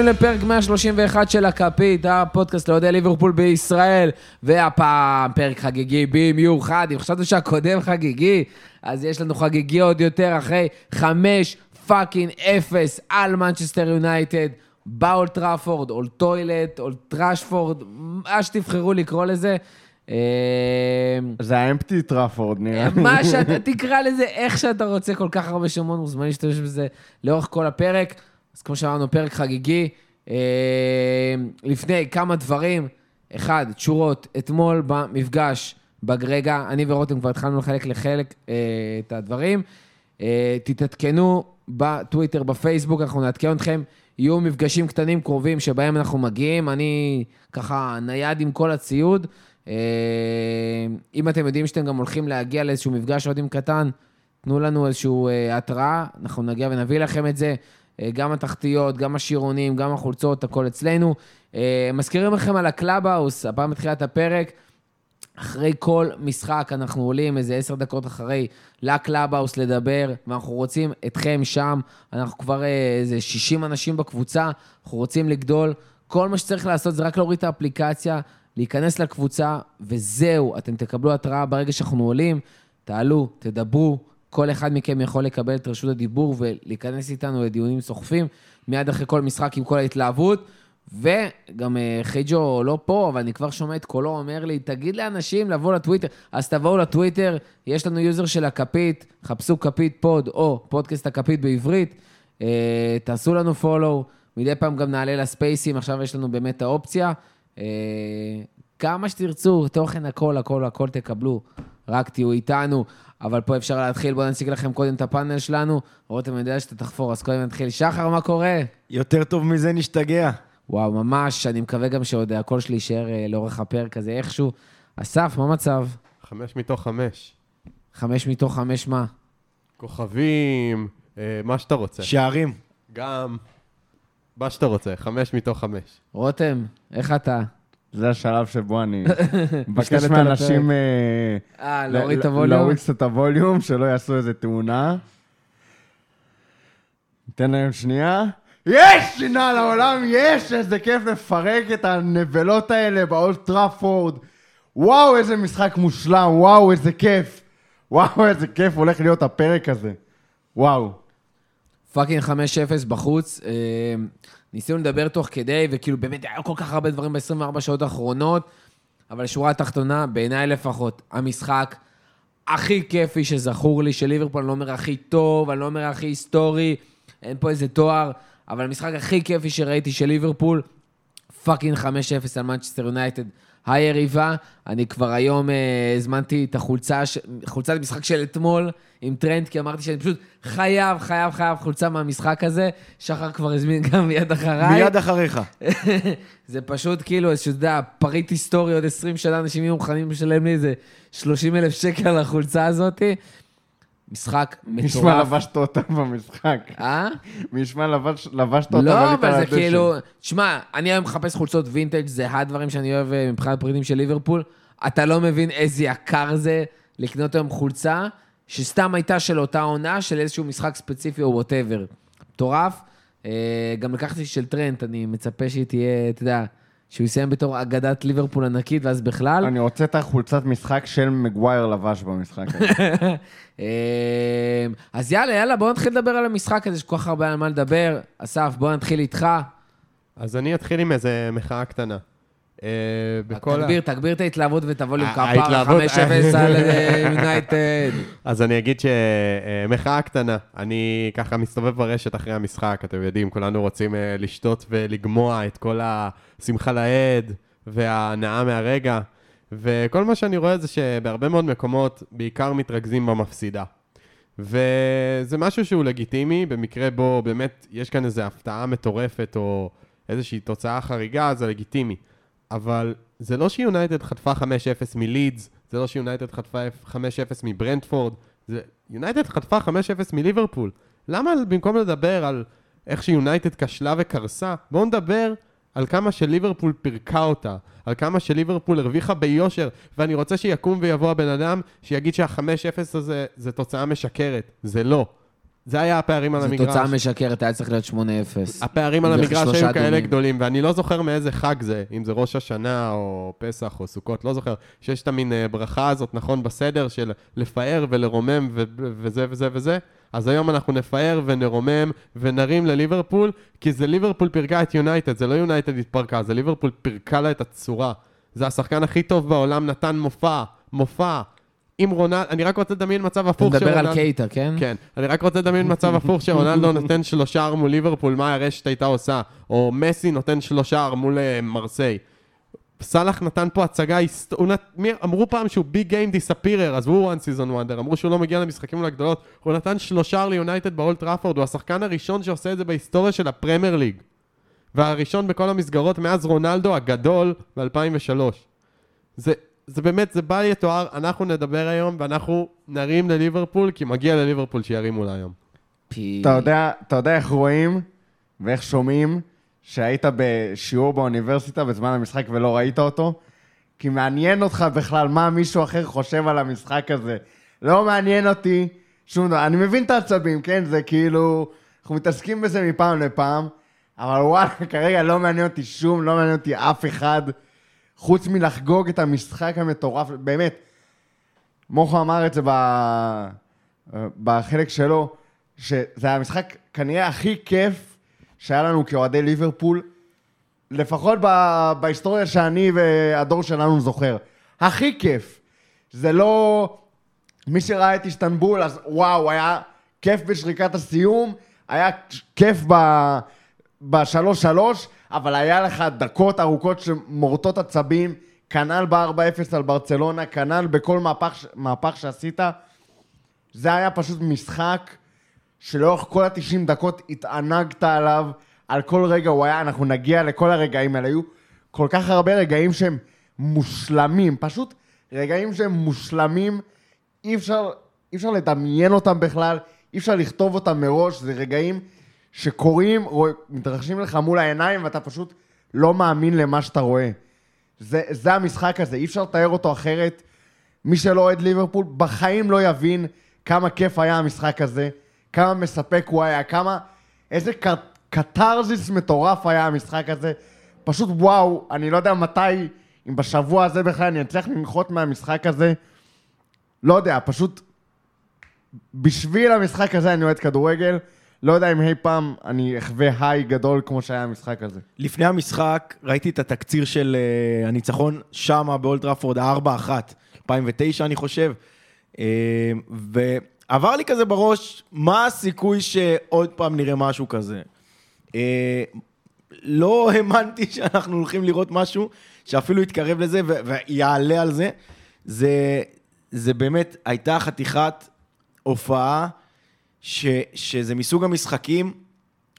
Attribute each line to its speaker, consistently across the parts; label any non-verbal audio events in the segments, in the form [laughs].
Speaker 1: הבאים לפרק 131 של הכפית, הפודקאסט לאוהדי ליברפול בישראל, והפעם פרק חגיגי במיוחד. אם חשבתם שהקודם חגיגי, אז יש לנו חגיגי עוד יותר אחרי חמש fucking אפס על מנצ'סטר יונייטד, באולד טראפורד, Old Toilet, Old Trashford, מה שתבחרו לקרוא לזה. אה,
Speaker 2: זה ה Empty Trafford נראה לי.
Speaker 1: מה [laughs] שאתה תקרא לזה, איך שאתה רוצה, כל כך הרבה שמות מוזמנים להשתמש בזה לאורך כל הפרק. אז כמו שאמרנו, פרק חגיגי. אה, לפני כמה דברים, אחד, תשורות, אתמול במפגש בגרגע, אני ורותם כבר התחלנו לחלק לחלק אה, את הדברים. אה, תתעדכנו בטוויטר, בפייסבוק, אנחנו נעדכן אתכם. יהיו מפגשים קטנים קרובים שבהם אנחנו מגיעים. אני ככה נייד עם כל הציוד. אם אתם יודעים שאתם גם הולכים להגיע לאיזשהו מפגש אוהדים קטן, תנו לנו איזושהי אה, התראה, אנחנו נגיע ונביא לכם את זה. אה, גם התחתיות, גם השירונים, גם החולצות, הכל אצלנו. אה, מזכירים לכם על הקלאבהאוס, הפעם בתחילת הפרק. אחרי כל משחק אנחנו עולים איזה עשר דקות אחרי לקלאבהאוס לדבר, ואנחנו רוצים אתכם שם. אנחנו כבר אה, איזה 60 אנשים בקבוצה, אנחנו רוצים לגדול. כל מה שצריך לעשות זה רק להוריד את האפליקציה, להיכנס לקבוצה, וזהו, אתם תקבלו התראה ברגע שאנחנו עולים. תעלו, תדברו, כל אחד מכם יכול לקבל את רשות הדיבור ולהיכנס איתנו לדיונים סוחפים, מיד אחרי כל משחק עם כל ההתלהבות. וגם אה, חייג'ו לא פה, אבל אני כבר שומע את קולו אומר לי, תגיד לאנשים לבוא לטוויטר. אז תבואו לטוויטר, יש לנו user של הכפית, חפשו כפית pod או פודקאסט הכפית בעברית, אה, תעשו לנו follow, מדי פעם גם נעלה לספייסים, עכשיו יש לנו באמת את האופציה. אה, כמה שתרצו, תוכן הכל, הכל, הכל תקבלו, רק תהיו איתנו. אבל פה אפשר להתחיל, בואו נציג לכם קודם את הפאנל שלנו. רותם יודע שאתה תחפור, אז קודם נתחיל. שחר, מה קורה?
Speaker 2: יותר טוב מזה נשתגע.
Speaker 1: וואו, ממש, אני מקווה גם שעוד הקול שלי יישאר אה, לאורך הפרק הזה איכשהו. אסף, מה המצב?
Speaker 3: חמש מתוך חמש.
Speaker 1: חמש מתוך חמש מה?
Speaker 3: כוכבים, אה, מה שאתה רוצה.
Speaker 2: שערים.
Speaker 3: גם מה שאתה רוצה, חמש מתוך חמש.
Speaker 1: רותם, איך אתה?
Speaker 2: זה השלב שבו אני [laughs] מבקש מאנשים... אה,
Speaker 1: אה, להוריד את הווליום?
Speaker 2: להוריד את הווליום, שלא יעשו איזה תאונה. ניתן להם שנייה. יש! שינה לעולם, יש! איזה כיף לפרק את הנבלות האלה באולט טראפורד. וואו, איזה משחק מושלם, וואו, איזה כיף. וואו, איזה כיף הולך להיות הפרק הזה. וואו.
Speaker 1: fucking 5-0 בחוץ. אה, ניסינו לדבר תוך כדי, וכאילו באמת היה כל כך הרבה דברים ב-24 שעות האחרונות, אבל שורה התחתונה, בעיניי לפחות, המשחק הכי כיפי שזכור לי של ליברפול, אני לא אומר הכי טוב, אני לא אומר הכי היסטורי, אין פה איזה תואר, אבל המשחק הכי כיפי שראיתי של ליברפול, fucking 5-0 על מנצ'סטר יונייטד. היריבה, אני כבר היום אה, הזמנתי את החולצה, ש- חולצת משחק של אתמול עם טרנט, כי אמרתי שאני פשוט חייב, חייב, חייב חולצה מהמשחק הזה. שחר כבר הזמין גם מיד אחריי.
Speaker 2: מיד אחריך. [laughs]
Speaker 1: זה פשוט כאילו, אתה יודע, פריט היסטורי, עוד 20 שנה אנשים יהיו מוכנים לשלם לי איזה 30 אלף שקל על החולצה הזאת. משחק מטורף.
Speaker 2: לבשת אותה במשחק.
Speaker 1: אה?
Speaker 2: נשמע לבש- לבשת אותה
Speaker 1: לא, אבל זה. כאילו... תשמע, אני היום מחפש חולצות וינטג', זה הדברים שאני אוהב אה, מבחינת פריטים של ליברפול. אתה לא מבין איזה יקר זה לקנות היום חולצה, שסתם הייתה של אותה עונה, של איזשהו משחק ספציפי או whatever. מטורף. אה, גם לקחתי של טרנט, אני מצפה שהיא תהיה, אתה יודע, שהוא יסיים בתור אגדת ליברפול ענקית, ואז בכלל.
Speaker 2: אני רוצה את החולצת משחק של מגווייר לבש במשחק הזה. [laughs]
Speaker 1: אה, אז יאללה, יאללה, בואו נתחיל לדבר על המשחק הזה, יש כל כך הרבה על מה לדבר. אסף, בואו נתחיל איתך.
Speaker 3: אז אני אתחיל עם איזה מחאה קטנה. אה, בכל
Speaker 1: תגביר, תגביר את ההתלהבות ואת הווליום,
Speaker 3: ה-
Speaker 1: כפרה
Speaker 3: ההתלהבות-
Speaker 1: 5-0 על יונייטד.
Speaker 3: אז אני אגיד שמחאה קטנה. אני ככה מסתובב ברשת אחרי המשחק, אתם יודעים, כולנו רוצים אה, לשתות ולגמוע את כל השמחה לאיד וההנאה מהרגע. וכל מה שאני רואה זה שבהרבה מאוד מקומות בעיקר מתרכזים במפסידה. וזה משהו שהוא לגיטימי, במקרה בו באמת יש כאן איזו הפתעה מטורפת או איזושהי תוצאה חריגה, זה לגיטימי. אבל זה לא שיונייטד חטפה 5-0 מלידס, זה לא שיונייטד חטפה 5-0 מברנדפורד, זה יונייטד חטפה 5-0 מליברפול. למה במקום לדבר על איך שיונייטד כשלה וקרסה, בואו נדבר על כמה שליברפול פירקה אותה, על כמה שליברפול הרוויחה ביושר, ואני רוצה שיקום ויבוא הבן אדם שיגיד שה-5-0 הזה זה תוצאה משקרת. זה לא. זה היה הפערים על
Speaker 1: זו
Speaker 3: המגרש.
Speaker 1: תוצאה משקרת, היה צריך להיות 8-0.
Speaker 3: הפערים על המגרש היו כאלה
Speaker 1: אדומים.
Speaker 3: גדולים, ואני לא זוכר מאיזה חג זה, אם זה ראש השנה או פסח או סוכות, לא זוכר, שיש את המין אה, ברכה הזאת, נכון, בסדר, של לפאר ולרומם ו- וזה וזה וזה, אז היום אנחנו נפאר ונרומם ונרים לליברפול, כי זה ליברפול פירקה את יונייטד, זה לא יונייטד התפרקה, זה ליברפול פירקה לה את הצורה. זה השחקן הכי טוב בעולם, נתן מופע, מופע. עם רונלד, אני רק רוצה לדמיין מצב
Speaker 1: אתה
Speaker 3: הפוך
Speaker 1: מדבר על קייטה, כן?
Speaker 3: כן, אני רק רוצה לדמיין מצב הפוך שרונלדו [laughs] נותן שלושה מול ליברפול, מה הרשת הייתה עושה? או מסי נותן שלושה מול אה, מרסיי. סאלח נתן פה הצגה, הוא נת... מי... אמרו פעם שהוא big game disappearer, עזבו one season wonder, אמרו שהוא לא מגיע למשחקים מול הגדולות, הוא נתן שלושה ליונייטד באולד טראפורד, הוא השחקן הראשון שעושה את זה בהיסטוריה של הפרמייר ליג. והראשון בכל המסגרות מאז רונלדו הגדול ב-2003. זה, זה באמת, זה בל יתואר, אנחנו נדבר היום ואנחנו נרים לליברפול, כי מגיע לליברפול שירימו לה היום.
Speaker 1: פי...
Speaker 2: אתה יודע, אתה יודע איך רואים ואיך שומעים שהיית בשיעור באוניברסיטה בזמן המשחק ולא ראית אותו? כי מעניין אותך בכלל מה מישהו אחר חושב על המשחק הזה. לא מעניין אותי שום דבר. אני מבין את העצבים, כן? זה כאילו... אנחנו מתעסקים בזה מפעם לפעם, אבל וואלה, כרגע לא מעניין אותי שום, לא מעניין אותי אף אחד, חוץ מלחגוג את המשחק המטורף. באמת, מוחו אמר את זה ב... בחלק שלו, שזה היה המשחק כנראה הכי כיף שהיה לנו כאוהדי ליברפול, לפחות ב... בהיסטוריה שאני והדור שלנו זוכר. הכי כיף. זה לא... מי שראה את איסטנבול, אז וואו, היה כיף בשריקת הסיום, היה כיף ב... בשלוש-שלוש, אבל היה לך דקות ארוכות שמורטות עצבים, כנ"ל ב-4-0 על ברצלונה, כנ"ל בכל מהפך, מהפך שעשית. זה היה פשוט משחק שלאורך כל ה-90 דקות התענגת עליו, על כל רגע הוא היה, אנחנו נגיע לכל הרגעים האלה, היו כל כך הרבה רגעים שהם מושלמים, פשוט רגעים שהם מושלמים, אי אפשר, אי אפשר לדמיין אותם בכלל, אי אפשר לכתוב אותם מראש, זה רגעים שקורים, מתרחשים לך מול העיניים ואתה פשוט לא מאמין למה שאתה רואה. זה, זה המשחק הזה, אי אפשר לתאר אותו אחרת. מי שלא אוהד ליברפול בחיים לא יבין כמה כיף היה המשחק הזה, כמה מספק הוא היה, כמה... איזה ק- קתרזיס מטורף היה המשחק הזה. פשוט וואו, אני לא יודע מתי, אם בשבוע הזה בכלל אני אצליח לנחות מהמשחק הזה. לא יודע, פשוט... בשביל המשחק הזה אני אוהד כדורגל. לא יודע אם אי פעם אני אחווה היי גדול כמו שהיה המשחק הזה.
Speaker 4: לפני המשחק ראיתי את התקציר של uh, הניצחון שמה באולטראפורד, ה-4-1, 2009 אני חושב, uh, ועבר לי כזה בראש, מה הסיכוי שעוד פעם נראה משהו כזה? Uh, לא [laughs] האמנתי שאנחנו הולכים לראות משהו שאפילו יתקרב לזה ו- ויעלה על זה. זה, זה באמת הייתה חתיכת הופעה ש, שזה מסוג המשחקים,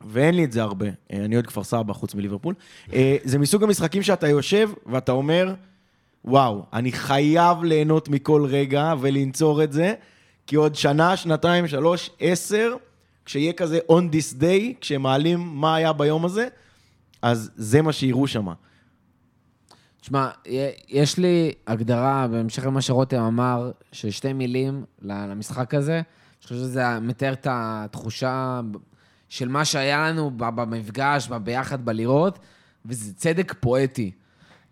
Speaker 4: ואין לי את זה הרבה, אה, אני אוהד כפר סבא חוץ מליברפול, אה, זה מסוג המשחקים שאתה יושב ואתה אומר, וואו, אני חייב ליהנות מכל רגע ולנצור את זה, כי עוד שנה, שנתיים, שלוש, עשר, כשיהיה כזה on this day, כשמעלים מה היה ביום הזה, אז זה מה שיראו שם.
Speaker 1: תשמע, יש לי הגדרה, בהמשך למה שרותם אמר, של שתי מילים למשחק הזה. אני חושב שזה מתאר את התחושה של מה שהיה לנו במפגש, ביחד בלראות, וזה צדק פואטי.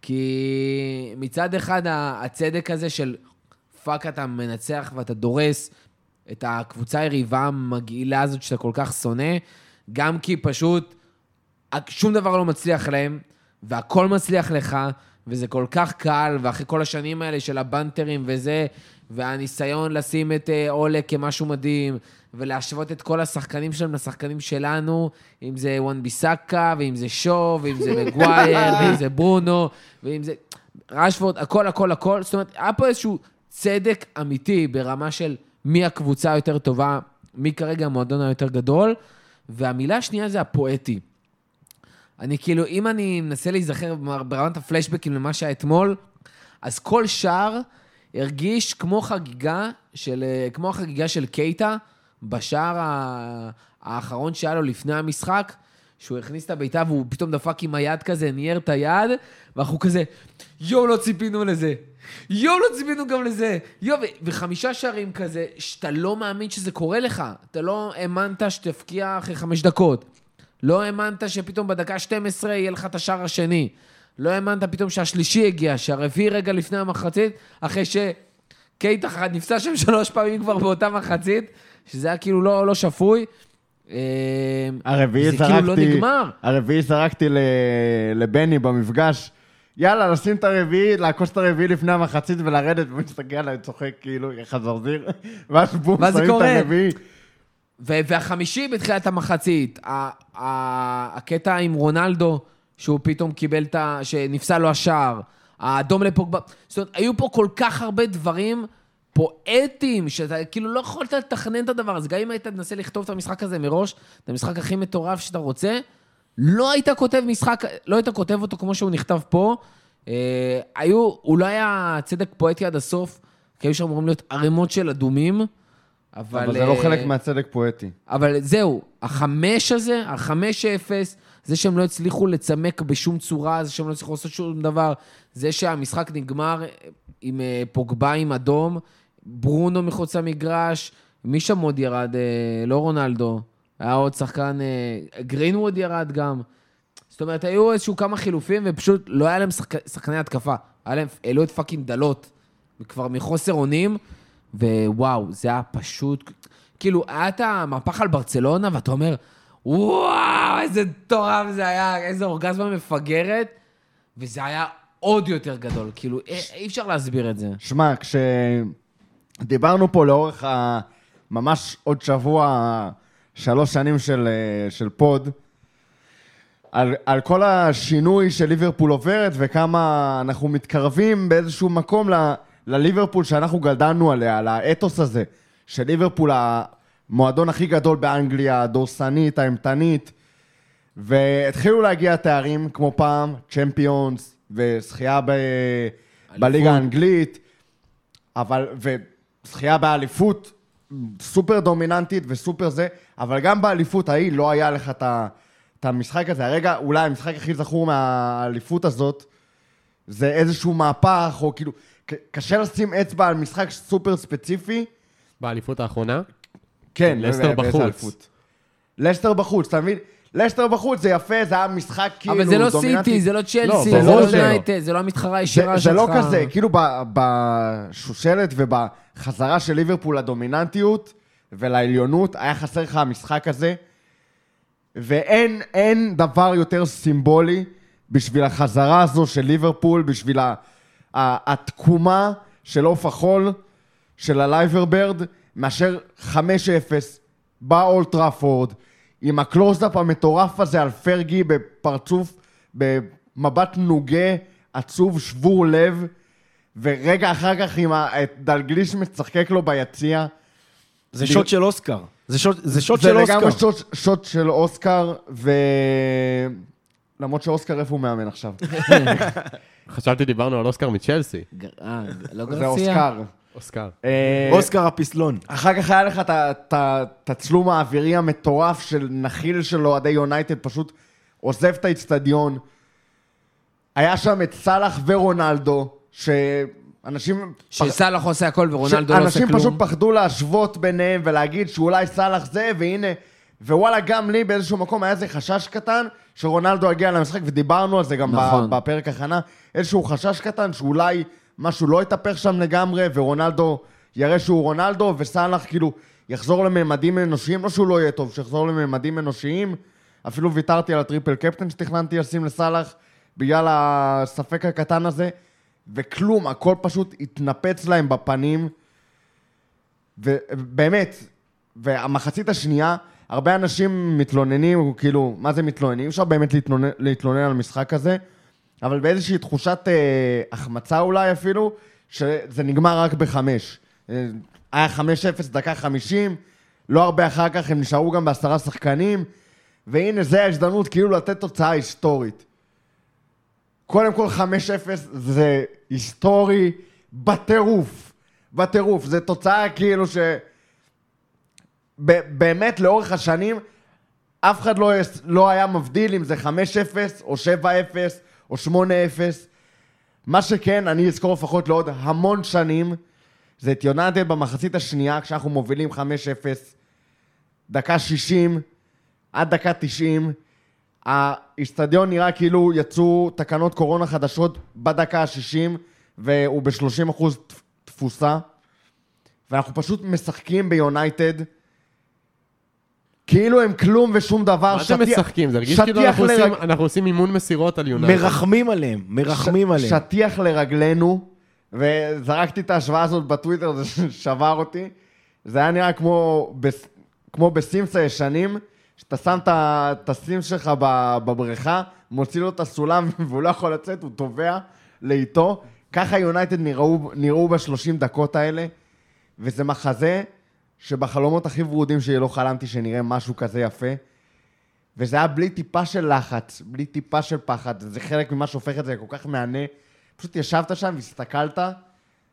Speaker 1: כי מצד אחד, הצדק הזה של fuck אתה מנצח ואתה דורס את הקבוצה היריבה המגעילה הזאת שאתה כל כך שונא, גם כי פשוט שום דבר לא מצליח להם, והכל מצליח לך, וזה כל כך קל, ואחרי כל השנים האלה של הבנטרים וזה, והניסיון לשים את אה, אולה כמשהו מדהים, ולהשוות את כל השחקנים שלהם לשחקנים שלנו, אם זה וואן ביסאקה, ואם זה שו, ואם זה [laughs] מגווייר, ואם זה ברונו, ואם זה... רשפורד, הכל, הכל, הכל. זאת אומרת, היה פה איזשהו צדק אמיתי ברמה של מי הקבוצה היותר טובה, מי כרגע המועדון היותר גדול, והמילה השנייה זה הפואטי. אני כאילו, אם אני מנסה להיזכר ברמת הפלשבקים למה שהיה אתמול, אז כל שער הרגיש כמו חגיגה של, כמו החגיגה של קייטה בשער האחרון שהיה לו לפני המשחק, שהוא הכניס את הבעיטה והוא פתאום דפק עם היד כזה, ניער את היד, ואנחנו כזה, יואו, לא ציפינו לזה. יואו, לא ציפינו גם לזה. יואו, וחמישה שערים כזה, שאתה לא מאמין שזה קורה לך. אתה לא האמנת שתפקיע אחרי חמש דקות. לא האמנת שפתאום בדקה 12 יהיה לך את השער השני. לא האמנת פתאום שהשלישי הגיע, שהרביעי רגע לפני המחצית, אחרי שקייט נפצע שם [laughs] שלוש פעמים כבר באותה מחצית, שזה היה כאילו לא, לא שפוי. אה,
Speaker 2: הרביעי זרקתי...
Speaker 1: כאילו לא נגמר.
Speaker 2: הרביעי זרקתי לבני במפגש. יאללה, לשים את הרביעי, לעקוץ את הרביעי לפני המחצית ולרדת, והוא מסתכל עליי, צוחק כאילו, חזרזיר. [laughs] ואז בום, שמים את. הרביעי.
Speaker 1: והחמישי בתחילת המחצית, ה- ה- הקטע עם רונלדו, שהוא פתאום קיבל את ה... שנפסל לו השער, האדום לפוגבה, זאת אומרת, היו פה כל כך הרבה דברים פואטיים, שאתה כאילו לא יכולת לתכנן את הדבר הזה. גם אם היית מנסה לכתוב את המשחק הזה מראש, את המשחק הכי מטורף שאתה רוצה, לא היית כותב משחק, לא היית כותב אותו כמו שהוא נכתב פה. אה, היו, הוא לא היה צדק פואטי עד הסוף, כי היו שם אמורים להיות ערימות של אדומים, אבל...
Speaker 2: אבל זה לא
Speaker 1: אה,
Speaker 2: חלק מהצדק פואטי.
Speaker 1: אבל זהו, החמש הזה, החמש אפס, זה שהם לא הצליחו לצמק בשום צורה, זה שהם לא הצליחו לעשות שום דבר, זה שהמשחק נגמר עם אה, פוגבה עם אדום, ברונו מחוץ למגרש, מי שם עוד ירד? אה, לא רונלדו, היה עוד שחקן, אה, גרינווד ירד גם. זאת אומרת, היו איזשהו כמה חילופים, ופשוט לא היה להם שחק... שחקני התקפה. היה להם, העלו את פאקינג דלות, כבר מחוסר אונים, ווואו, זה היה פשוט... כאילו, היה את המהפך על ברצלונה, ואתה אומר, וואו, איזה מטורף זה היה, איזה אורגזמה מפגרת, וזה היה עוד יותר גדול, כאילו, אי, אפשר להסביר את זה.
Speaker 2: שמע, כשדיברנו פה לאורך ה... ממש עוד שבוע, שלוש שנים של, אה, של פוד, על, על כל השינוי שליברפול עוברת וכמה אנחנו מתקרבים באיזשהו מקום ל, לליברפול שאנחנו גדלנו עליה, לאתוס הזה, של ליברפול המועדון הכי גדול באנגליה, הדורסנית, האימתנית, והתחילו להגיע תארים כמו פעם, צ'מפיונס וזכייה ב, בליגה האנגלית, אבל, וזכייה באליפות סופר דומיננטית וסופר זה, אבל גם באליפות ההיא לא היה לך את ה... את המשחק הזה. הרגע, אולי המשחק הכי זכור מהאליפות הזאת, זה איזשהו מהפך, או כאילו, קשה לשים אצבע על משחק סופר ספציפי.
Speaker 3: באליפות האחרונה?
Speaker 2: כן,
Speaker 3: לסטר בחוץ.
Speaker 2: לסטר בחוץ, אתה מבין? לסטר בחוץ זה יפה, זה היה משחק כאילו
Speaker 1: אבל זה לא
Speaker 2: דומיננטי.
Speaker 1: סיטי, זה לא
Speaker 3: לא,
Speaker 1: צ'לסי, זה לא. יונייטד, זה לא המתחרה
Speaker 2: זה,
Speaker 1: הישירה
Speaker 2: זה
Speaker 1: שלך.
Speaker 2: לא כזה, כאילו ב- בשושלת ובחזרה של ליברפול לדומיננטיות ולעליונות, היה חסר לך המשחק הזה, ואין אין דבר יותר סימבולי בשביל החזרה הזו של ליברפול, בשביל התקומה של עוף החול, של ה Liver Bird, מאשר 5-0 באולד טראפורד, עם הקלוזדאפ המטורף הזה על פרגי בפרצוף, במבט נוגה, עצוב, שבור לב, ורגע אחר כך עם ה- את דלגליש משחק לו ביציע.
Speaker 4: זה shot של אוסקר. זה shot, זה shot
Speaker 2: זה
Speaker 4: של אוסקר.
Speaker 2: לגמרי shot, shot של אוסקר, ו... למרות שאוסקר איפה הוא מאמן עכשיו? [laughs]
Speaker 3: חשבתי דיברנו על אוסקר מצ'לסי.
Speaker 1: אה, לא
Speaker 2: זה
Speaker 1: גרסיה?
Speaker 2: אוסקר.
Speaker 3: אוסקר.
Speaker 2: אה,
Speaker 4: אוסקר הפסלון.
Speaker 2: אחר כך היה לך את התצלום האווירי המטורף של נחיל של אוהדי יונייטד, פשוט עוזב את האיצטדיון. היה שם את סאלח ורונלדו, שאנשים...
Speaker 1: שסאלח עושה הכל ורונלדו לא עושה
Speaker 2: אנשים
Speaker 1: כלום.
Speaker 2: פשוט פחדו להשוות ביניהם ולהגיד שאולי סאלח זה, והנה... ווואלה, גם לי באיזשהו מקום היה איזה חשש קטן שרונלדו יגיע למשחק, ודיברנו על זה גם
Speaker 1: נכון.
Speaker 2: בפרק הכנה, איזשהו חשש קטן שאולי משהו לא יתהפך שם לגמרי, ורונלדו יראה שהוא רונלדו, וסאלח כאילו יחזור לממדים אנושיים, לא שהוא לא יהיה טוב, שיחזור לממדים אנושיים. אפילו ויתרתי על הטריפל קפטן שתכננתי לשים לסאלח, בגלל הספק הקטן הזה, וכלום, הכל פשוט התנפץ להם בפנים. ובאמת, והמחצית השנייה, הרבה אנשים מתלוננים, כאילו, מה זה מתלוננים? אי אפשר באמת להתלונן, להתלונן על משחק הזה, אבל באיזושהי תחושת אה, החמצה אולי אפילו, שזה נגמר רק בחמש. אה, היה 5-0 דקה 50, לא הרבה אחר כך הם נשארו גם בעשרה שחקנים, והנה, זה ההזדמנות כאילו לתת תוצאה היסטורית. קודם כל 5-0 זה היסטורי בטירוף. בטירוף. זו תוצאה כאילו ש... באמת לאורך השנים אף אחד לא, לא היה מבדיל אם זה 5-0 או 7-0 או 8-0. מה שכן, אני אזכור לפחות לעוד המון שנים, זה את יונתן במחצית השנייה, כשאנחנו מובילים 5-0, דקה 60 עד דקה 90. האיצטדיון נראה כאילו יצאו תקנות קורונה חדשות בדקה ה-60, והוא ב-30% תפוסה. ואנחנו פשוט משחקים ביונייטד, כאילו הם כלום ושום דבר.
Speaker 3: מה אתם משחקים? זה הרגיש כאילו אנחנו עושים-
Speaker 2: לרג-
Speaker 3: אנחנו עושים אימון מסירות על יונייטד.
Speaker 4: מרחמים עליהם, מרחמים עליהם.
Speaker 2: שטיח לרגלינו, וזרקתי את ההשוואה הזאת בטוויטר, זה [laughs] שבר אותי. זה היה נראה כמו, בס- כמו בסימס הישנים, שאתה שם את הסימס שלך ב- בבריכה, מוציא לו את הסולם [laughs] והוא לא יכול לצאת, הוא טובע לאיטו. ככה יונייטד נראו, נראו בשלושים דקות האלה, וזה מחזה שבחלומות הכי ורודים שלי לא חלמתי שנראה משהו כזה יפה. וזה היה בלי טיפה של לחץ, בלי טיפה של פחד, זה חלק ממה שהופך את זה כל כך מהנה. פשוט ישבת שם והסתכלת,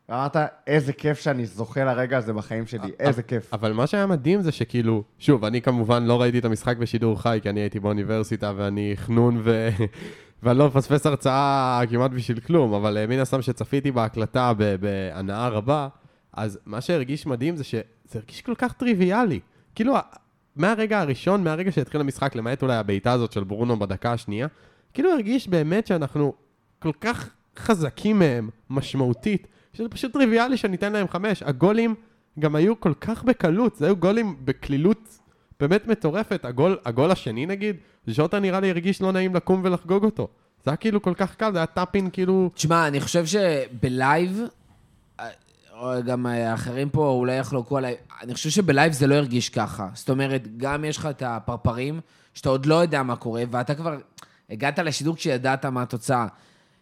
Speaker 2: ואמרת, איזה כיף שאני זוכה לרגע הזה בחיים שלי, איזה כיף.
Speaker 3: אבל מה שהיה מדהים זה שכאילו, שוב, אני כמובן לא ראיתי את המשחק בשידור חי, כי אני הייתי באוניברסיטה ואני חנון ו... [laughs] ואני לא מפספס הרצאה כמעט בשביל כלום, אבל אה, מן הסתם שצפיתי בהקלטה בהנאה רבה, אז מה שהרגיש מדהים זה שזה הרגיש כל כך טריוויאלי. כאילו, מהרגע הראשון, מהרגע שהתחיל המשחק, למעט אולי הבעיטה הזאת של ברונו בדקה השנייה, כאילו הרגיש באמת שאנחנו כל כך חזקים מהם, משמעותית, שזה פשוט טריוויאלי שניתן להם חמש. הגולים גם היו כל כך בקלות, זה היו גולים בקלילות באמת מטורפת. הגול, הגול השני נגיד, ז'וטה נראה לי הרגיש לא נעים לקום ולחגוג אותו. זה היה כאילו כל כך קל, זה היה tap-in כאילו...
Speaker 1: תשמע, אני חושב שב live, גם האחרים פה אולי יחלוקו עליי, אני חושב שב live זה לא הרגיש ככה. זאת אומרת, גם יש לך את הפרפרים, שאתה עוד לא יודע מה קורה, ואתה כבר הגעת לשידור כשידעת מה התוצאה.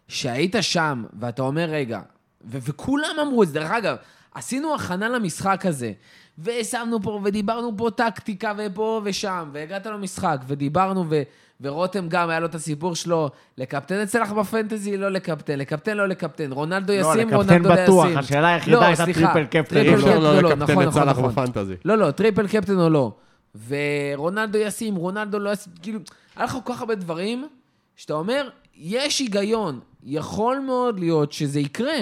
Speaker 1: שהיית שם, ואתה אומר, רגע, ו- וכולם אמרו את זה, דרך אגב, עשינו הכנה למשחק הזה, ושמנו פה, ודיברנו פה טקטיקה, ופה ושם, והגעת למשחק, ודיברנו, ו- ורותם גם, היה לו את הסיפור שלו, לקפטן אצלך ב fantasy, לא לקפטן, לקפטן, לא לקפטן, רונלדו
Speaker 2: לא,
Speaker 1: ישים,
Speaker 2: לקפטן
Speaker 1: רונלדו לא ישים.
Speaker 2: בטוח, השאלה היחידה
Speaker 1: לא,
Speaker 2: הייתה
Speaker 1: סליחה,
Speaker 2: triple captain.
Speaker 1: triple
Speaker 3: אי אפשר
Speaker 1: captain,
Speaker 3: לא
Speaker 1: לא,
Speaker 3: לקפטן
Speaker 1: נכון, נכון, נכון.
Speaker 3: ב fantasy.
Speaker 1: לא, לא, triple captain או לא. ורונלדו ישים, רונלדו לא ישים, כאילו, היה לך כל כך הרבה דברים, שאתה אומר, יש היגיון, יכול מאוד להיות שזה יקרה,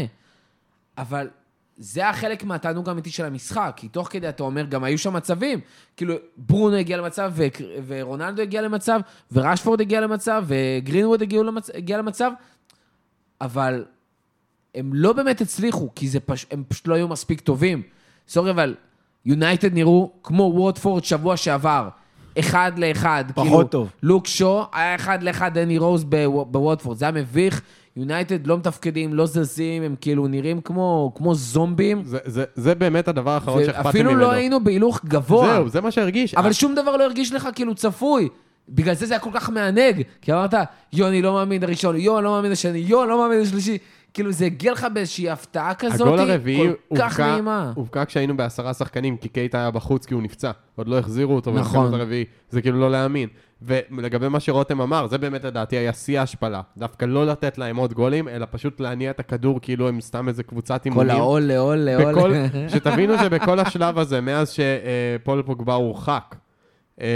Speaker 1: אבל זה החלק מהתענוג האמיתי של המשחק, כי תוך כדי אתה אומר, גם היו שם מצבים, כאילו, ברונו הגיע למצב, ו- ורונלדו הגיע למצב, ורשפורד הגיע למצב, וגרינווד הגיע למצ... הגיע למצב, אבל הם לא באמת הצליחו, כי זה פש... הם פשוט לא היו מספיק טובים. סורי, אבל יונייטד נראו כמו ווטפורד שבוע שעבר. אחד לאחד.
Speaker 4: פחות
Speaker 1: כאילו,
Speaker 4: טוב.
Speaker 1: לוק שו היה אחד לאחד דני רוז בוו- בווטפורד. זה היה מביך. יונייטד לא מתפקדים, לא זזים, הם כאילו נראים כמו, כמו זומבים.
Speaker 3: זה, זה, זה באמת הדבר האחרון שאכפת לי ממנו.
Speaker 1: לא היינו בהילוך גבוה.
Speaker 3: זהו, זה מה שהרגיש.
Speaker 1: אבל שום דבר לא הרגיש לך כאילו צפוי. בגלל זה זה היה כל כך מענג. כי אמרת, יוני לא מאמין לראשון, יון לא מאמין לשני, יון לא מאמין לשלישי. כאילו זה הגיע לך באיזושהי הפתעה כזאת,
Speaker 3: הגול הרביעי
Speaker 1: כל כך
Speaker 3: הובקע-
Speaker 1: נעימה.
Speaker 3: הובקע כשהיינו בעשרה שחקנים, כי קייט היה בחוץ כי הוא נפצע. עוד לא החזירו אותו
Speaker 1: נכון.
Speaker 3: במשחק הרביעי. זה כאילו לא להאמין. ולגבי מה שרותם אמר, זה באמת לדעתי היה שיא ההשפלה. דווקא לא לתת להם עוד גולים, אלא פשוט להניע את הכדור כאילו הם סתם איזה קבוצת
Speaker 1: כל
Speaker 3: אימונים.
Speaker 1: העול לעול לעול. [laughs]
Speaker 3: שתבינו שבכל השלב הזה, מאז שפול פוגבה הורחק, אה,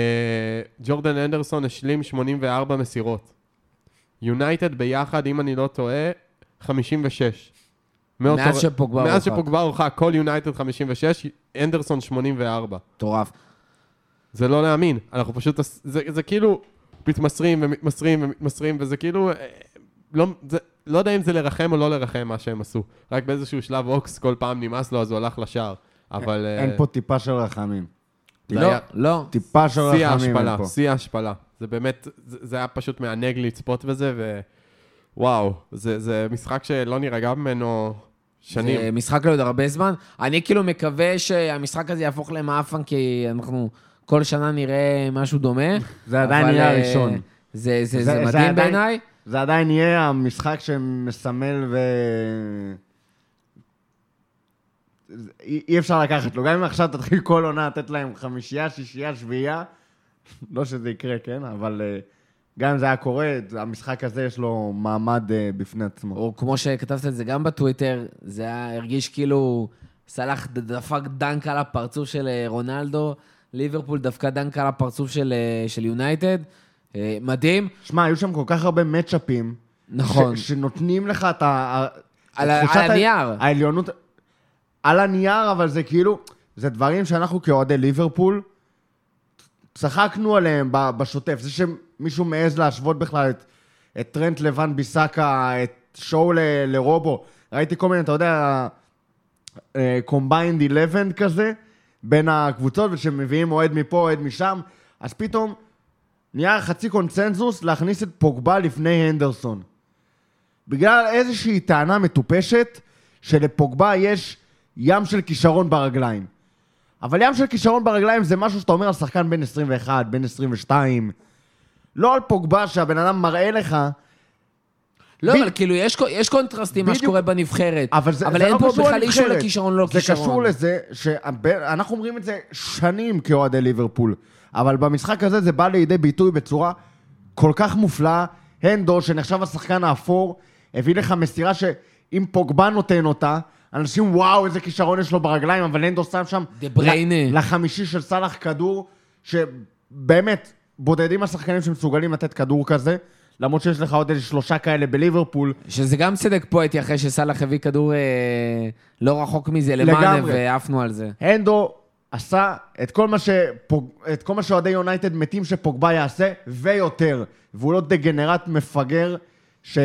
Speaker 3: ג'ורדן אנדרסון השלים 84 מסירות. יונייטד ביחד, אם אני לא טועה, 56. מאותו-
Speaker 1: מאז שפוגבה
Speaker 3: מאז
Speaker 1: הורחק.
Speaker 3: שפוגבה הורחק, כל יונייטד 56, אנדרסון 84.
Speaker 1: מטורף.
Speaker 3: זה לא להאמין, אנחנו פשוט, זה, זה כאילו מתמסרים ומתמסרים ומתמסרים, וזה כאילו, אה, לא, זה, לא יודע אם זה לרחם או לא לרחם מה שהם עשו. רק באיזשהו שלב אוקס כל פעם נמאס לו, אז הוא הלך לשער. אבל... אה,
Speaker 2: אין פה טיפה של רחמים.
Speaker 1: לא, לא.
Speaker 2: טיפה של
Speaker 3: שיא
Speaker 2: רחמים אין
Speaker 3: ההשפלה,
Speaker 2: פה.
Speaker 3: שיא ההשפלה. זה באמת, זה, זה היה פשוט מענג לצפות בזה, ווואו, זה, זה משחק שלא נירגע ממנו שנים.
Speaker 1: זה משחק לעוד הרבה זמן. אני כאילו מקווה שהמשחק הזה יהפוך למאפן, כי אנחנו כל שנה נראה משהו דומה.
Speaker 2: זה עדיין יהיה
Speaker 1: אה,
Speaker 2: הראשון.
Speaker 1: זה, זה,
Speaker 2: זה-
Speaker 1: זה,
Speaker 2: זה
Speaker 1: מדהים בעיניי.
Speaker 2: זה עדיין יהיה המשחק שמסמל ו... אי אי אפשר לקחת לו. גם אם עכשיו תתחיל כל עונה לתת להם חמישייה, שישייה, שביעייה, לא שזה יקרה, כן? אבל אה, גם אם זה היה קורה, המשחק הזה יש לו מעמד אה, בפני עצמו.
Speaker 1: או כמו שכתבת את זה גם בטוויטר, זה היה, הרגיש כאילו סלאח ד- דפק dunk על הפרצוף של רונלדו, ליברפול דפקה dunk על הפרצוף של, אה, של יונייטד. אה, מדהים.
Speaker 2: שמע, היו שם כל כך הרבה מצ'אפים,
Speaker 1: נכון.
Speaker 2: ש, שנותנים לך את ה...
Speaker 1: על ה- על הנייר.
Speaker 2: העליונות. על הנייר, אבל זה כאילו, זה דברים שאנחנו כאוהדי ליברפול, צחקנו עליהם בשוטף. זה שמישהו מעז להשוות בכלל את, את טרנט לוואן ביסאקה, את שואו ל- לרובו. ראיתי כל מיני, אתה יודע, combined 11 כזה, בין הקבוצות, ושמביאים אוהד מפה, אוהד משם, אז פתאום נהיה חצי קונצנזוס להכניס את פוגבה לפני הנדרסון. בגלל איזושהי טענה מטופשת שלפוגבה יש ים של כישרון ברגליים. אבל ים של כישרון ברגליים זה משהו שאתה אומר על שחקן בן 21, בן 22. לא על פוגבה שהבן אדם מראה לך,
Speaker 1: לא,
Speaker 2: ב-
Speaker 1: אבל כאילו, יש יש קונטרסטים, מה. שקורה בנבחרת.
Speaker 2: אבל זה,
Speaker 1: אבל
Speaker 2: זה
Speaker 1: אין
Speaker 2: לא
Speaker 1: פה בכלל אישו. לכישרון, לא
Speaker 2: זה
Speaker 1: כישרון.
Speaker 2: קשור לזה שאנחנו אומרים את זה שנים כאוהדי ליברפול, אבל במשחק הזה זה בא לידי ביטוי בצורה כל כך מופלאה. הנדו, שנחשב השחקן האפור, הביא לך מסירה שאם פוגבה נותן אותה, אנשים וואו איזה כישרון יש לו ברגליים, אבל הנדו שם שם
Speaker 1: דה בריינה.
Speaker 2: לחמישי של סאלח כדור, שבאמת בודדים השחקנים שמסוגלים לתת כדור כזה, למרות שיש לך עוד איזה שלושה כאלה בליברפול.
Speaker 1: שזה גם צדק פואטי אחרי שסאלח הביא כדור אה, לא רחוק מזה למאנה. ועפנו על זה.
Speaker 2: הנדו עשה את כל מה, שפוג... את כל מה שאוהדי יונייטד מתים שפוגבה יעשה, ויותר. והוא לא דגנרט מפגר ש...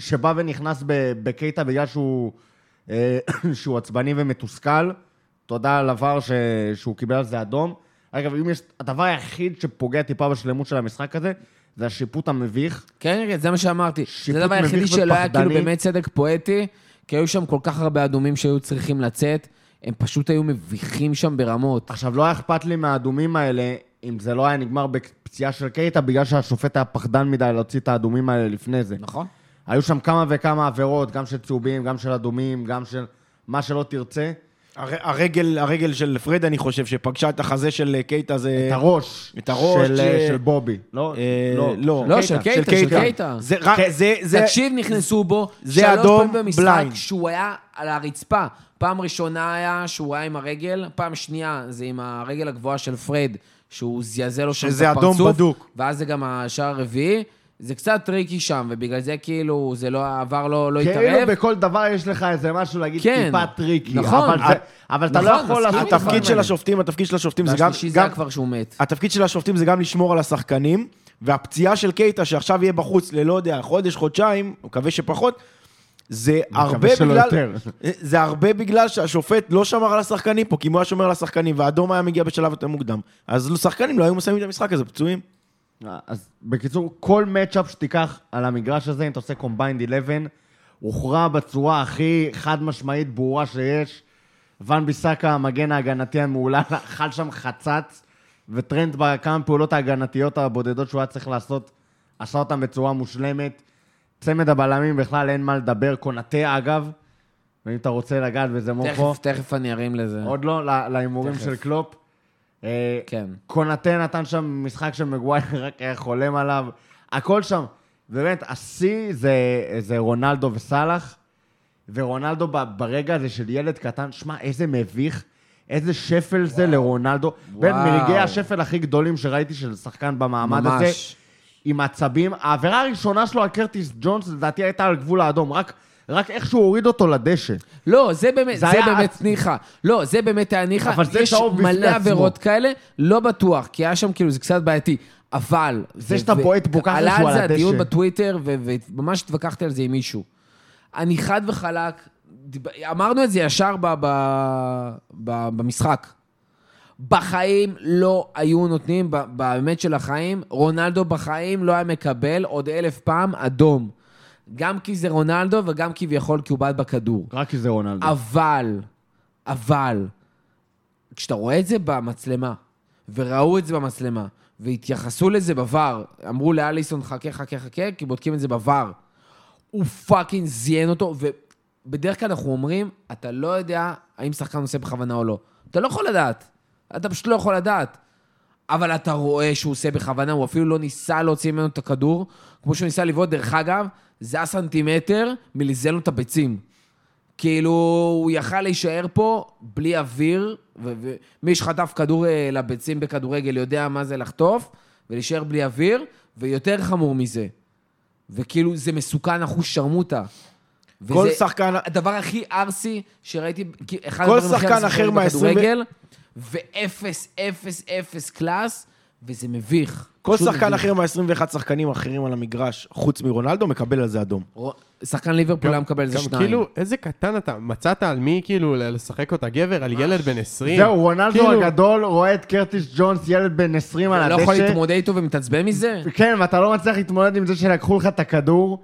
Speaker 2: שבא ונכנס. בקייטה בגלל שהוא, אה, [coughs] שהוא עצבני ומתוסכל. תודה על עבר ש... שהוא קיבל על זה אדום. אגב, אם יש... הדבר היחיד שפוגע טיפה בשלמות של המשחק הזה, זה השיפוט המביך.
Speaker 1: כן, כן, זה מה שאמרתי.
Speaker 2: שיפוט
Speaker 1: זה הדבר היחידי שלא היה כאילו. באמת צדק פואטי, כי היו שם כל כך הרבה אדומים שהיו צריכים לצאת, הם פשוט היו מביכים שם ברמות.
Speaker 2: עכשיו, לא היה אכפת לי מהאדומים האלה, אם זה לא היה נגמר בפציעה של קייטה, בגלל שהשופט היה פחדן מדי להוציא את האדומים האלה לפני זה.
Speaker 1: נכון?
Speaker 2: היו שם כמה וכמה עבירות, גם של צהובים, גם של אדומים, גם של מה שלא תרצה.
Speaker 4: הר- הרגל, הרגל של פרד, אני חושב, שפגשה את החזה של אה, קייטה זה...
Speaker 2: את הראש.
Speaker 4: את הראש
Speaker 2: של,
Speaker 4: ש-
Speaker 2: אה, של בובי. לא,
Speaker 4: אה,
Speaker 2: לא.
Speaker 4: לא.
Speaker 1: לא, של קייטה, של קייטה.
Speaker 4: זה רק,
Speaker 2: כן.
Speaker 4: זה, זה...
Speaker 1: תקשיב, נכנסו בו
Speaker 4: זה
Speaker 1: שלוש
Speaker 4: אדום
Speaker 1: פעמים במשחק
Speaker 4: blind.
Speaker 1: שהוא היה על הרצפה. פעם ראשונה היה שהוא היה עם הרגל, פעם שנייה זה עם הרגל הגבוהה של פרד, שהוא זעזע לו שם את
Speaker 4: שזה
Speaker 1: הפרצוף.
Speaker 4: אדום בדוק.
Speaker 1: ואז זה גם השער הרביעי. זה קצת tricky שם, ובגלל זה כאילו, זה לא, העבר לא, לא
Speaker 2: כאילו
Speaker 1: התערב.
Speaker 2: בכל דבר יש לך איזה משהו להגיד
Speaker 1: כן.
Speaker 2: טיפה tricky.
Speaker 1: נכון.
Speaker 2: אבל, זה, אבל אתה לא
Speaker 1: נכון,
Speaker 2: יכול
Speaker 4: התפקיד של. השופטים, התפקיד של השופטים זה גם...
Speaker 1: והשלישי זה כבר שהוא מת.
Speaker 4: התפקיד של השופטים זה גם לשמור על השחקנים, והפציעה של קייטה, שעכשיו יהיה בחוץ ללא יודע, חודש, חודשיים, מקווה שפחות, זה הרבה
Speaker 2: שלא
Speaker 4: בגלל...
Speaker 2: יותר.
Speaker 4: זה הרבה בגלל שהשופט לא שמר על השחקנים פה, כי אם הוא היה שומר על השחקנים והאדום היה מגיע בשלב יותר מוקדם, אז שחקנים לא היו מסיימים את המשחק הזה פצועים.
Speaker 2: אז בקיצור, כל matchup שתיקח על המגרש הזה, אם אתה עושה combined 11, הוכרע בצורה הכי חד משמעית ברורה שיש. ואן ביסאקה, המגן ההגנתי המהולל, [laughs] אכל שם חצץ, וטרנט בכמה פעולות ההגנתיות הבודדות שהוא היה צריך לעשות, עשה אותן בצורה מושלמת. צמד הבלמים בכלל אין מה לדבר, קונאטה אגב, ואם אתה רוצה לגעת בזה מופו,
Speaker 1: תכף, תכף אני ארים לזה.
Speaker 2: עוד לא, לה- להימורים. של קלופ. אה,
Speaker 1: כן.
Speaker 2: קונאטה נתן שם משחק שמגווייר רק היה חולם עליו. הכל שם. באמת, השיא זה, זה רונלדו וסאלח, ורונלדו ברגע הזה של ילד קטן, שמע, איזה מביך, איזה שפל זה לרונלדו. באמת,
Speaker 1: וואו.
Speaker 2: מרגעי השפל הכי גדולים שראיתי של שחקן במעמד הזה,
Speaker 1: ממש.
Speaker 2: עם עצבים. העבירה הראשונה שלו על קרטיס ג'ונס, לדעתי הייתה על גבול האדום, רק, רק איך שהוא הוריד אותו לדשא.
Speaker 1: לא, זה באמת,
Speaker 2: זה
Speaker 1: זה,
Speaker 2: היה
Speaker 1: באמת
Speaker 2: עצ-
Speaker 1: ניחא. לא, זה באמת היה ניחא.
Speaker 2: אבל זה
Speaker 1: יש
Speaker 2: צהוב בפני
Speaker 1: מלא
Speaker 2: עצמו.
Speaker 1: עבירות כאלה, לא בטוח, כי היה שם כאילו, זה קצת בעייתי. אבל...
Speaker 2: זה שאתה בועט בו ככה
Speaker 1: עלה
Speaker 2: שהוא
Speaker 1: על
Speaker 2: על
Speaker 1: זה הדיון
Speaker 2: הדשא.
Speaker 1: בטוויטר, וממש התווכחתי על זה עם מישהו. אני חד וחלק, דיב- אמרנו את זה ישר ב- ב- ב- במשחק. בחיים לא היו נותנים, באמת של החיים, רונלדו בחיים לא היה מקבל עוד אלף פעם אדום. גם כי זה רונלדו וגם כביכול כי הוא בעט בכדור.
Speaker 2: רק כי זה רונלדו.
Speaker 1: אבל, אבל, כשאתה רואה את זה במצלמה, וראו את זה במצלמה, והתייחסו לזה ב VAR, אמרו לאליסון, חכה, חכה, חכה, כי בודקים את זה ב VAR. הוא fucking זיין אותו, ובדרך כלל אנחנו אומרים, אתה לא יודע האם שחקן עושה בכוונה או לא. אתה לא יכול לדעת. אתה פשוט לא יכול לדעת. אבל אתה רואה שהוא עושה בכוונה, הוא אפילו לא ניסה להוציא ממנו את הכדור, כמו שהוא ניסה לבעוט. דרך אגב, זה היה סנטימטר מלזל לו את הביצים. כאילו, הוא יכל להישאר פה בלי אוויר, ומי שחטף כדור אה, לביצים בכדורגל יודע מה זה לחטוף, ולהישאר בלי אוויר, ויותר חמור מזה. וכאילו זה מסוכן אחוז שרמוטה.
Speaker 4: כל שחקן...
Speaker 1: הדבר הכי ארסי שראיתי, אחד
Speaker 4: כל
Speaker 1: הדברים הכי
Speaker 4: שחקן
Speaker 1: ארסי
Speaker 4: אחר
Speaker 1: ואפס, אפס, אפס קלאס, וזה מביך.
Speaker 4: כל שחקן
Speaker 1: מביך.
Speaker 4: אחר מה-21 שחקנים האחרים על המגרש, חוץ מרונלדו, מקבל על זה אדום.
Speaker 1: שחקן ליברפול היה מקבל איזה
Speaker 3: גם
Speaker 1: שניים.
Speaker 3: כאילו, איזה קטן אתה, מצאת על מי כאילו לשחק אותה גבר? על ילד בן 20?
Speaker 2: זהו, רונלדו
Speaker 3: כאילו-
Speaker 2: הגדול רואה את קרטיס ג'ונס, ילד בן 20 על
Speaker 1: לא יכול
Speaker 2: הדשא.
Speaker 1: להתמודד איתו ומתעצבן מזה?
Speaker 2: כן, ואתה לא מצליח להתמודד עם זה שלקחו לך את הכדור,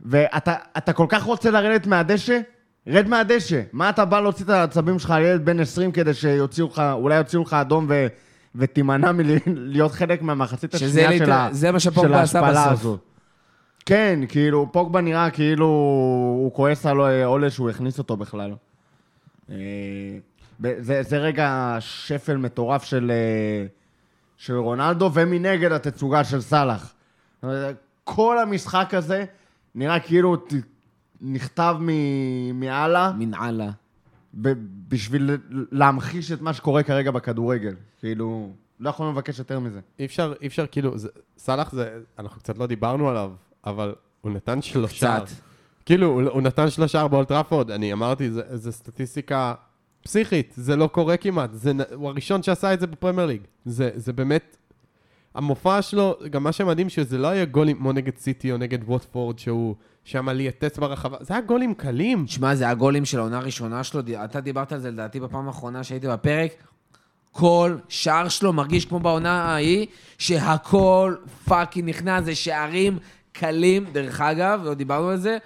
Speaker 2: ואתה אתה כל כך רוצה לרדת מהדשא, רד מהדשא. מה אתה בא להוציא את העצבים שלך על ילד בן 20 כדי שיוציאו לך, אולי יוציאו לך אדום ו, ותימנע מלהיות [laughs] חלק מהמחצית השנייה
Speaker 1: ליט-
Speaker 2: של, ה, של ההשפלה
Speaker 1: בסוף.
Speaker 2: הזו. כן, כאילו, פוגבה נראה כאילו הוא כועס על עולה שהוא הכניס אותו בכלל. אה, זה, זה רגע שפל מטורף של, אה, של רונלדו, ומנגד התצוגה של סאלח. כל המשחק הזה נראה כאילו נכתב מ- מעלה
Speaker 1: מנהלה.
Speaker 2: ב- בשביל להמחיש את מה שקורה כרגע בכדורגל. כאילו, לא יכולנו לבקש יותר מזה.
Speaker 3: אי אפשר, אי אפשר, כאילו, זה- סאלח זה, אנחנו קצת לא דיברנו עליו, אבל הוא נתן שלושה.
Speaker 1: קצת.
Speaker 3: כאילו, הוא, הוא נתן שלושה באולטראפורד, אני אמרתי, זה, זה סטטיסטיקה פסיכית, זה לא קורה כמעט, זה, הוא הראשון שעשה את זה בפרמייר ליג. זה, זה באמת, המופע שלו, גם מה שמדהים, שזה לא היה גולים כמו נגד סיטי או נגד ווטפורד, שהוא שם ליטט ברחבה, זה היה גולים קלים.
Speaker 1: תשמע, זה הגולים של העונה הראשונה שלו, אתה דיברת על זה לדעתי בפעם האחרונה שהייתי בפרק. כל שער שלו מרגיש כמו בעונה ההיא, שהכל fucking נכנס, זה שערים קלים. דרך אגב, לא דיברנו על זה,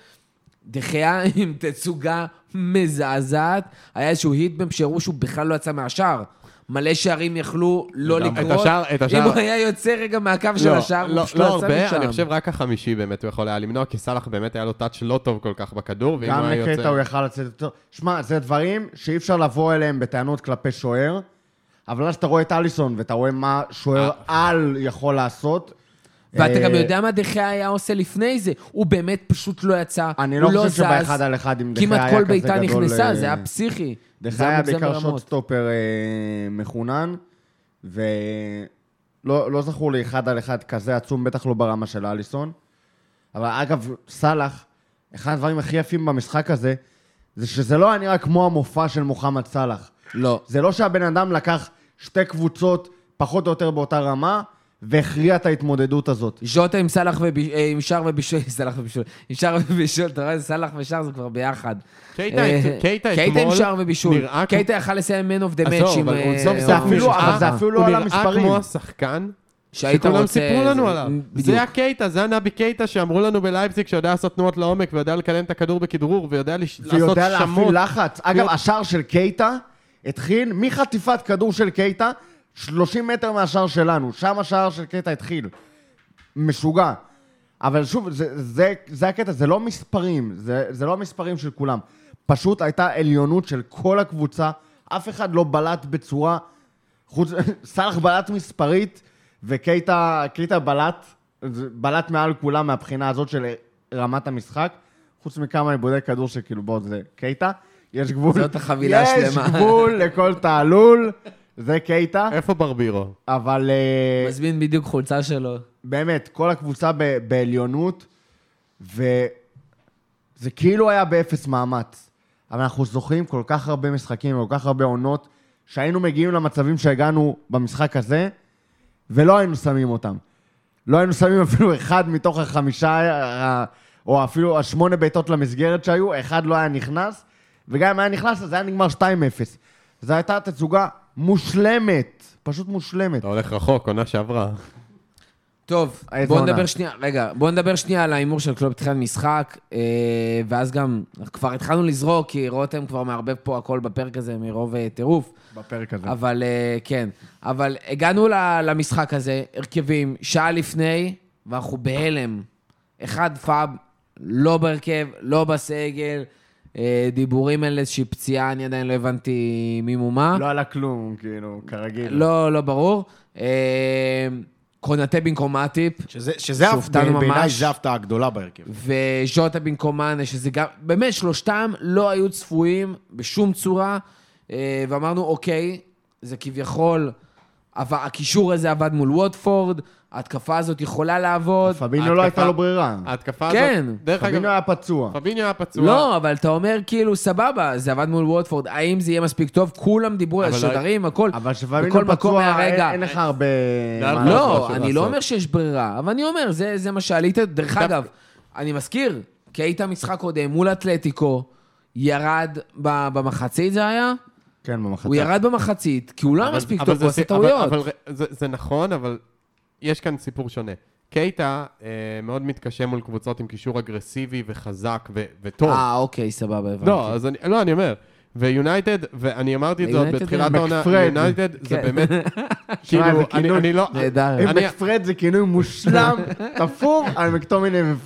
Speaker 1: דה חאה [laughs] עם תצוגה מזעזעת. היה איזשהו heatmap שהראו שהוא בכלל לא יצא מהשער. מלא שערים יכלו לא. לקרות.
Speaker 3: את השער- את השער-
Speaker 1: אם הוא היה יוצא רגע מהקו של השער, הוא
Speaker 3: לא,
Speaker 1: פשוט
Speaker 3: לא
Speaker 1: לא יצא
Speaker 3: הרבה,
Speaker 1: משם.
Speaker 3: אני חושב רק החמישי באמת הוא יכול היה למנוע, כי סאלח באמת היה לו טאץ' לא טוב כל כך בכדור, ואם
Speaker 2: גם
Speaker 3: הוא היה
Speaker 2: לקטע
Speaker 3: יוצא...
Speaker 2: הוא יכל לצאת יותר. שמע, זה דברים שאי אפשר לבוא אליהם בטענות כלפי שוער, אבל אז אתה רואה את אליסון ואתה רואה מה שוער על יכול לעשות.
Speaker 1: ואתה גם
Speaker 2: אה,
Speaker 1: יודע מה דחיה היה עושה לפני זה. הוא באמת פשוט לא יצא,
Speaker 2: אני לא
Speaker 1: הוא לא
Speaker 2: חושב
Speaker 1: זז.
Speaker 2: שבאחד על אחד עם דחיה היה
Speaker 1: כמעט
Speaker 2: כזה
Speaker 1: כל
Speaker 2: גדול.
Speaker 1: בעיטה נכנסה,
Speaker 2: אה,
Speaker 1: זה היה פסיכי.
Speaker 2: דחיה היה בעיקר. שוטסטופר אה, מחונן, ולא לא זכור לי אחד על אחד כזה עצום, בטח לא ברמה של אליסון. אבל אגב, סאלח, אחד הדברים הכי יפים במשחק הזה, זה שזה לא היה נראה כמו המופע של מוחמד סאלח.
Speaker 1: לא.
Speaker 2: זה לא שהבן אדם לקח שתי קבוצות פחות או יותר באותה רמה, והכריע את ההתמודדות הזאת.
Speaker 1: ז'וטה עם סאלח ובישול, עם שער ובישול, [laughs] סאלח ובישול, עם שער ובישול, אתה רואה, סאלח ושער זה כבר ביחד.
Speaker 3: קייטה-
Speaker 1: אה,
Speaker 3: קייטה
Speaker 1: עם
Speaker 3: אתמול
Speaker 1: שער ובישול. קייטה יכל לסיים man of the
Speaker 3: עזוב,
Speaker 1: match עם...
Speaker 3: הוא
Speaker 1: אה,
Speaker 2: זה אפילו- אפילו לא
Speaker 3: הוא
Speaker 2: על
Speaker 3: נראה
Speaker 2: המספרים.
Speaker 3: כמו השחקן
Speaker 1: שהיית
Speaker 3: שכולם
Speaker 1: רוצה-
Speaker 3: סיפרו לנו עליו. זה הקייטה, זה הנבי קייטה שאמרו לנו בלייפציג שיודע לעשות תנועות לעומק ויודע לקדם את הכדור בכדרור ויודע לעשות
Speaker 2: ויודע להפעיל
Speaker 3: שמות.
Speaker 2: לחץ. אגב, השער של קייטה התחיל מחטיפת כדור של קייטה, 30 מטר מהשער שלנו. שם השער של קייטה התחיל. משוגע. אבל שוב, זה, זה, זה הקטע, זה לא מספרים, זה, זה לא מספרים של כולם. פשוט הייתה עליונות של כל הקבוצה, אף אחד לא בלט בצורה... חוץ... [laughs] סאלח בלט מספרית, וקייטה קייטה בלט, בלט מעל כולם מהבחינה הזאת של רמת המשחק, חוץ מכמה עיבודי כדור שכאילו בואו זה קייטה, יש גבול.
Speaker 1: זאת החבילה
Speaker 2: יש
Speaker 1: השלמה.
Speaker 2: גבול לכל תעלול, זה קייטה,
Speaker 3: איפה ברבירו?
Speaker 2: אבל אה,
Speaker 1: מזמין בדיוק חולצה שלו.
Speaker 2: באמת, כל הקבוצה ב- בעליונות, וזה כאילו היה באפס מאמץ. אבל אנחנו זוכרים כל כך הרבה משחקים, כל כך הרבה עונות, שהיינו מגיעים למצבים שהגענו במשחק הזה, ולא היינו שמים אותם. לא היינו שמים אפילו אחד מתוך החמישה, או אפילו השמונה בעיטות למסגרת שהיו, אחד לא היה נכנס, וגם אם היה נכנס, אז זה היה נגמר 2-0. זו הייתה תצוגה מושלמת, פשוט מושלמת.
Speaker 3: אתה הולך רחוק, עונה שעברה.
Speaker 1: טוב, בואו? נדבר שנייה, רגע, בואו נדבר שנייה על ההימור של קלוב בתחילת משחק, אה, ואז גם, כבר התחלנו לזרוק, כי רותם כבר מערבב פה הכל בפרק הזה מרוב אה, טירוף.
Speaker 2: בפרק הזה.
Speaker 1: אבל אה, כן, אבל הגענו ל- למשחק הזה, הרכבים, שעה לפני, ואנחנו בהלם. אחד פאב, לא בהרכב, לא בסגל, דיבורים על איזושהי פציעה, אני עדיין לא הבנתי מי מומה.
Speaker 2: לא עלה כלום, כאילו, כרגיל.
Speaker 1: לא, לא ברור. אה, קונטה במקום מאטיפ,
Speaker 4: שזה, שזה בעיניי. זה ההפתעה הגדולה בהרכב.
Speaker 1: וז'וטה במקום מאנה, שזה גם, באמת, שלושתם לא היו צפויים בשום צורה, אה, ואמרנו, אוקיי, זה כביכול הקישור הזה עבד מול ווטפורד, ההתקפה הזאת יכולה לעבוד.
Speaker 2: פביניו לא הייתה לו ברירה.
Speaker 3: ההתקפה
Speaker 1: כן.
Speaker 3: הזאת, דרך אגב,
Speaker 2: פביניו היה פצוע.
Speaker 3: פביניו היה פצוע.
Speaker 1: לא, אבל אתה אומר כאילו, סבבה, זה עבד מול ווטפורד, האם זה יהיה מספיק טוב? כולם דיברו על
Speaker 3: לא-
Speaker 1: השדרים, הכל.
Speaker 2: אבל
Speaker 1: בכל
Speaker 2: כשפביניו
Speaker 1: מקום
Speaker 2: פצוע, אין לך הרבה...
Speaker 3: לא,
Speaker 1: אני לא. אומר שיש ברירה, אבל אני אומר, זה, זה מה שעלית. דרך אגב, אני מזכיר, כי היית משחק קודם מול אתלטיקו, ירד ב- במחצית זה היה?
Speaker 2: כן, במחצית.
Speaker 1: הוא ירד במחצית, כי הוא לא היה
Speaker 3: אבל-
Speaker 1: מספיק טוב, הוא עשה טעויות.
Speaker 3: אבל זה- זה נכון, אבל יש כאן סיפור שונה. קייטה אה, מאוד מתקשה מול קבוצות עם קישור אגרסיבי וחזק ו- וטוב.
Speaker 1: אה, אוקיי, סבבה, הבנתי.
Speaker 3: לא, אז אני, לא, אני אומר. ויונייטד, ואני אמרתי את זה עוד בתחילת העונה. יונייטד זה
Speaker 1: כן.
Speaker 3: באמת, [laughs] כאילו, אני אני לא,
Speaker 1: נהדר.
Speaker 3: אני-
Speaker 2: מקפרד זה כינוי מושלם, [laughs] תפור על.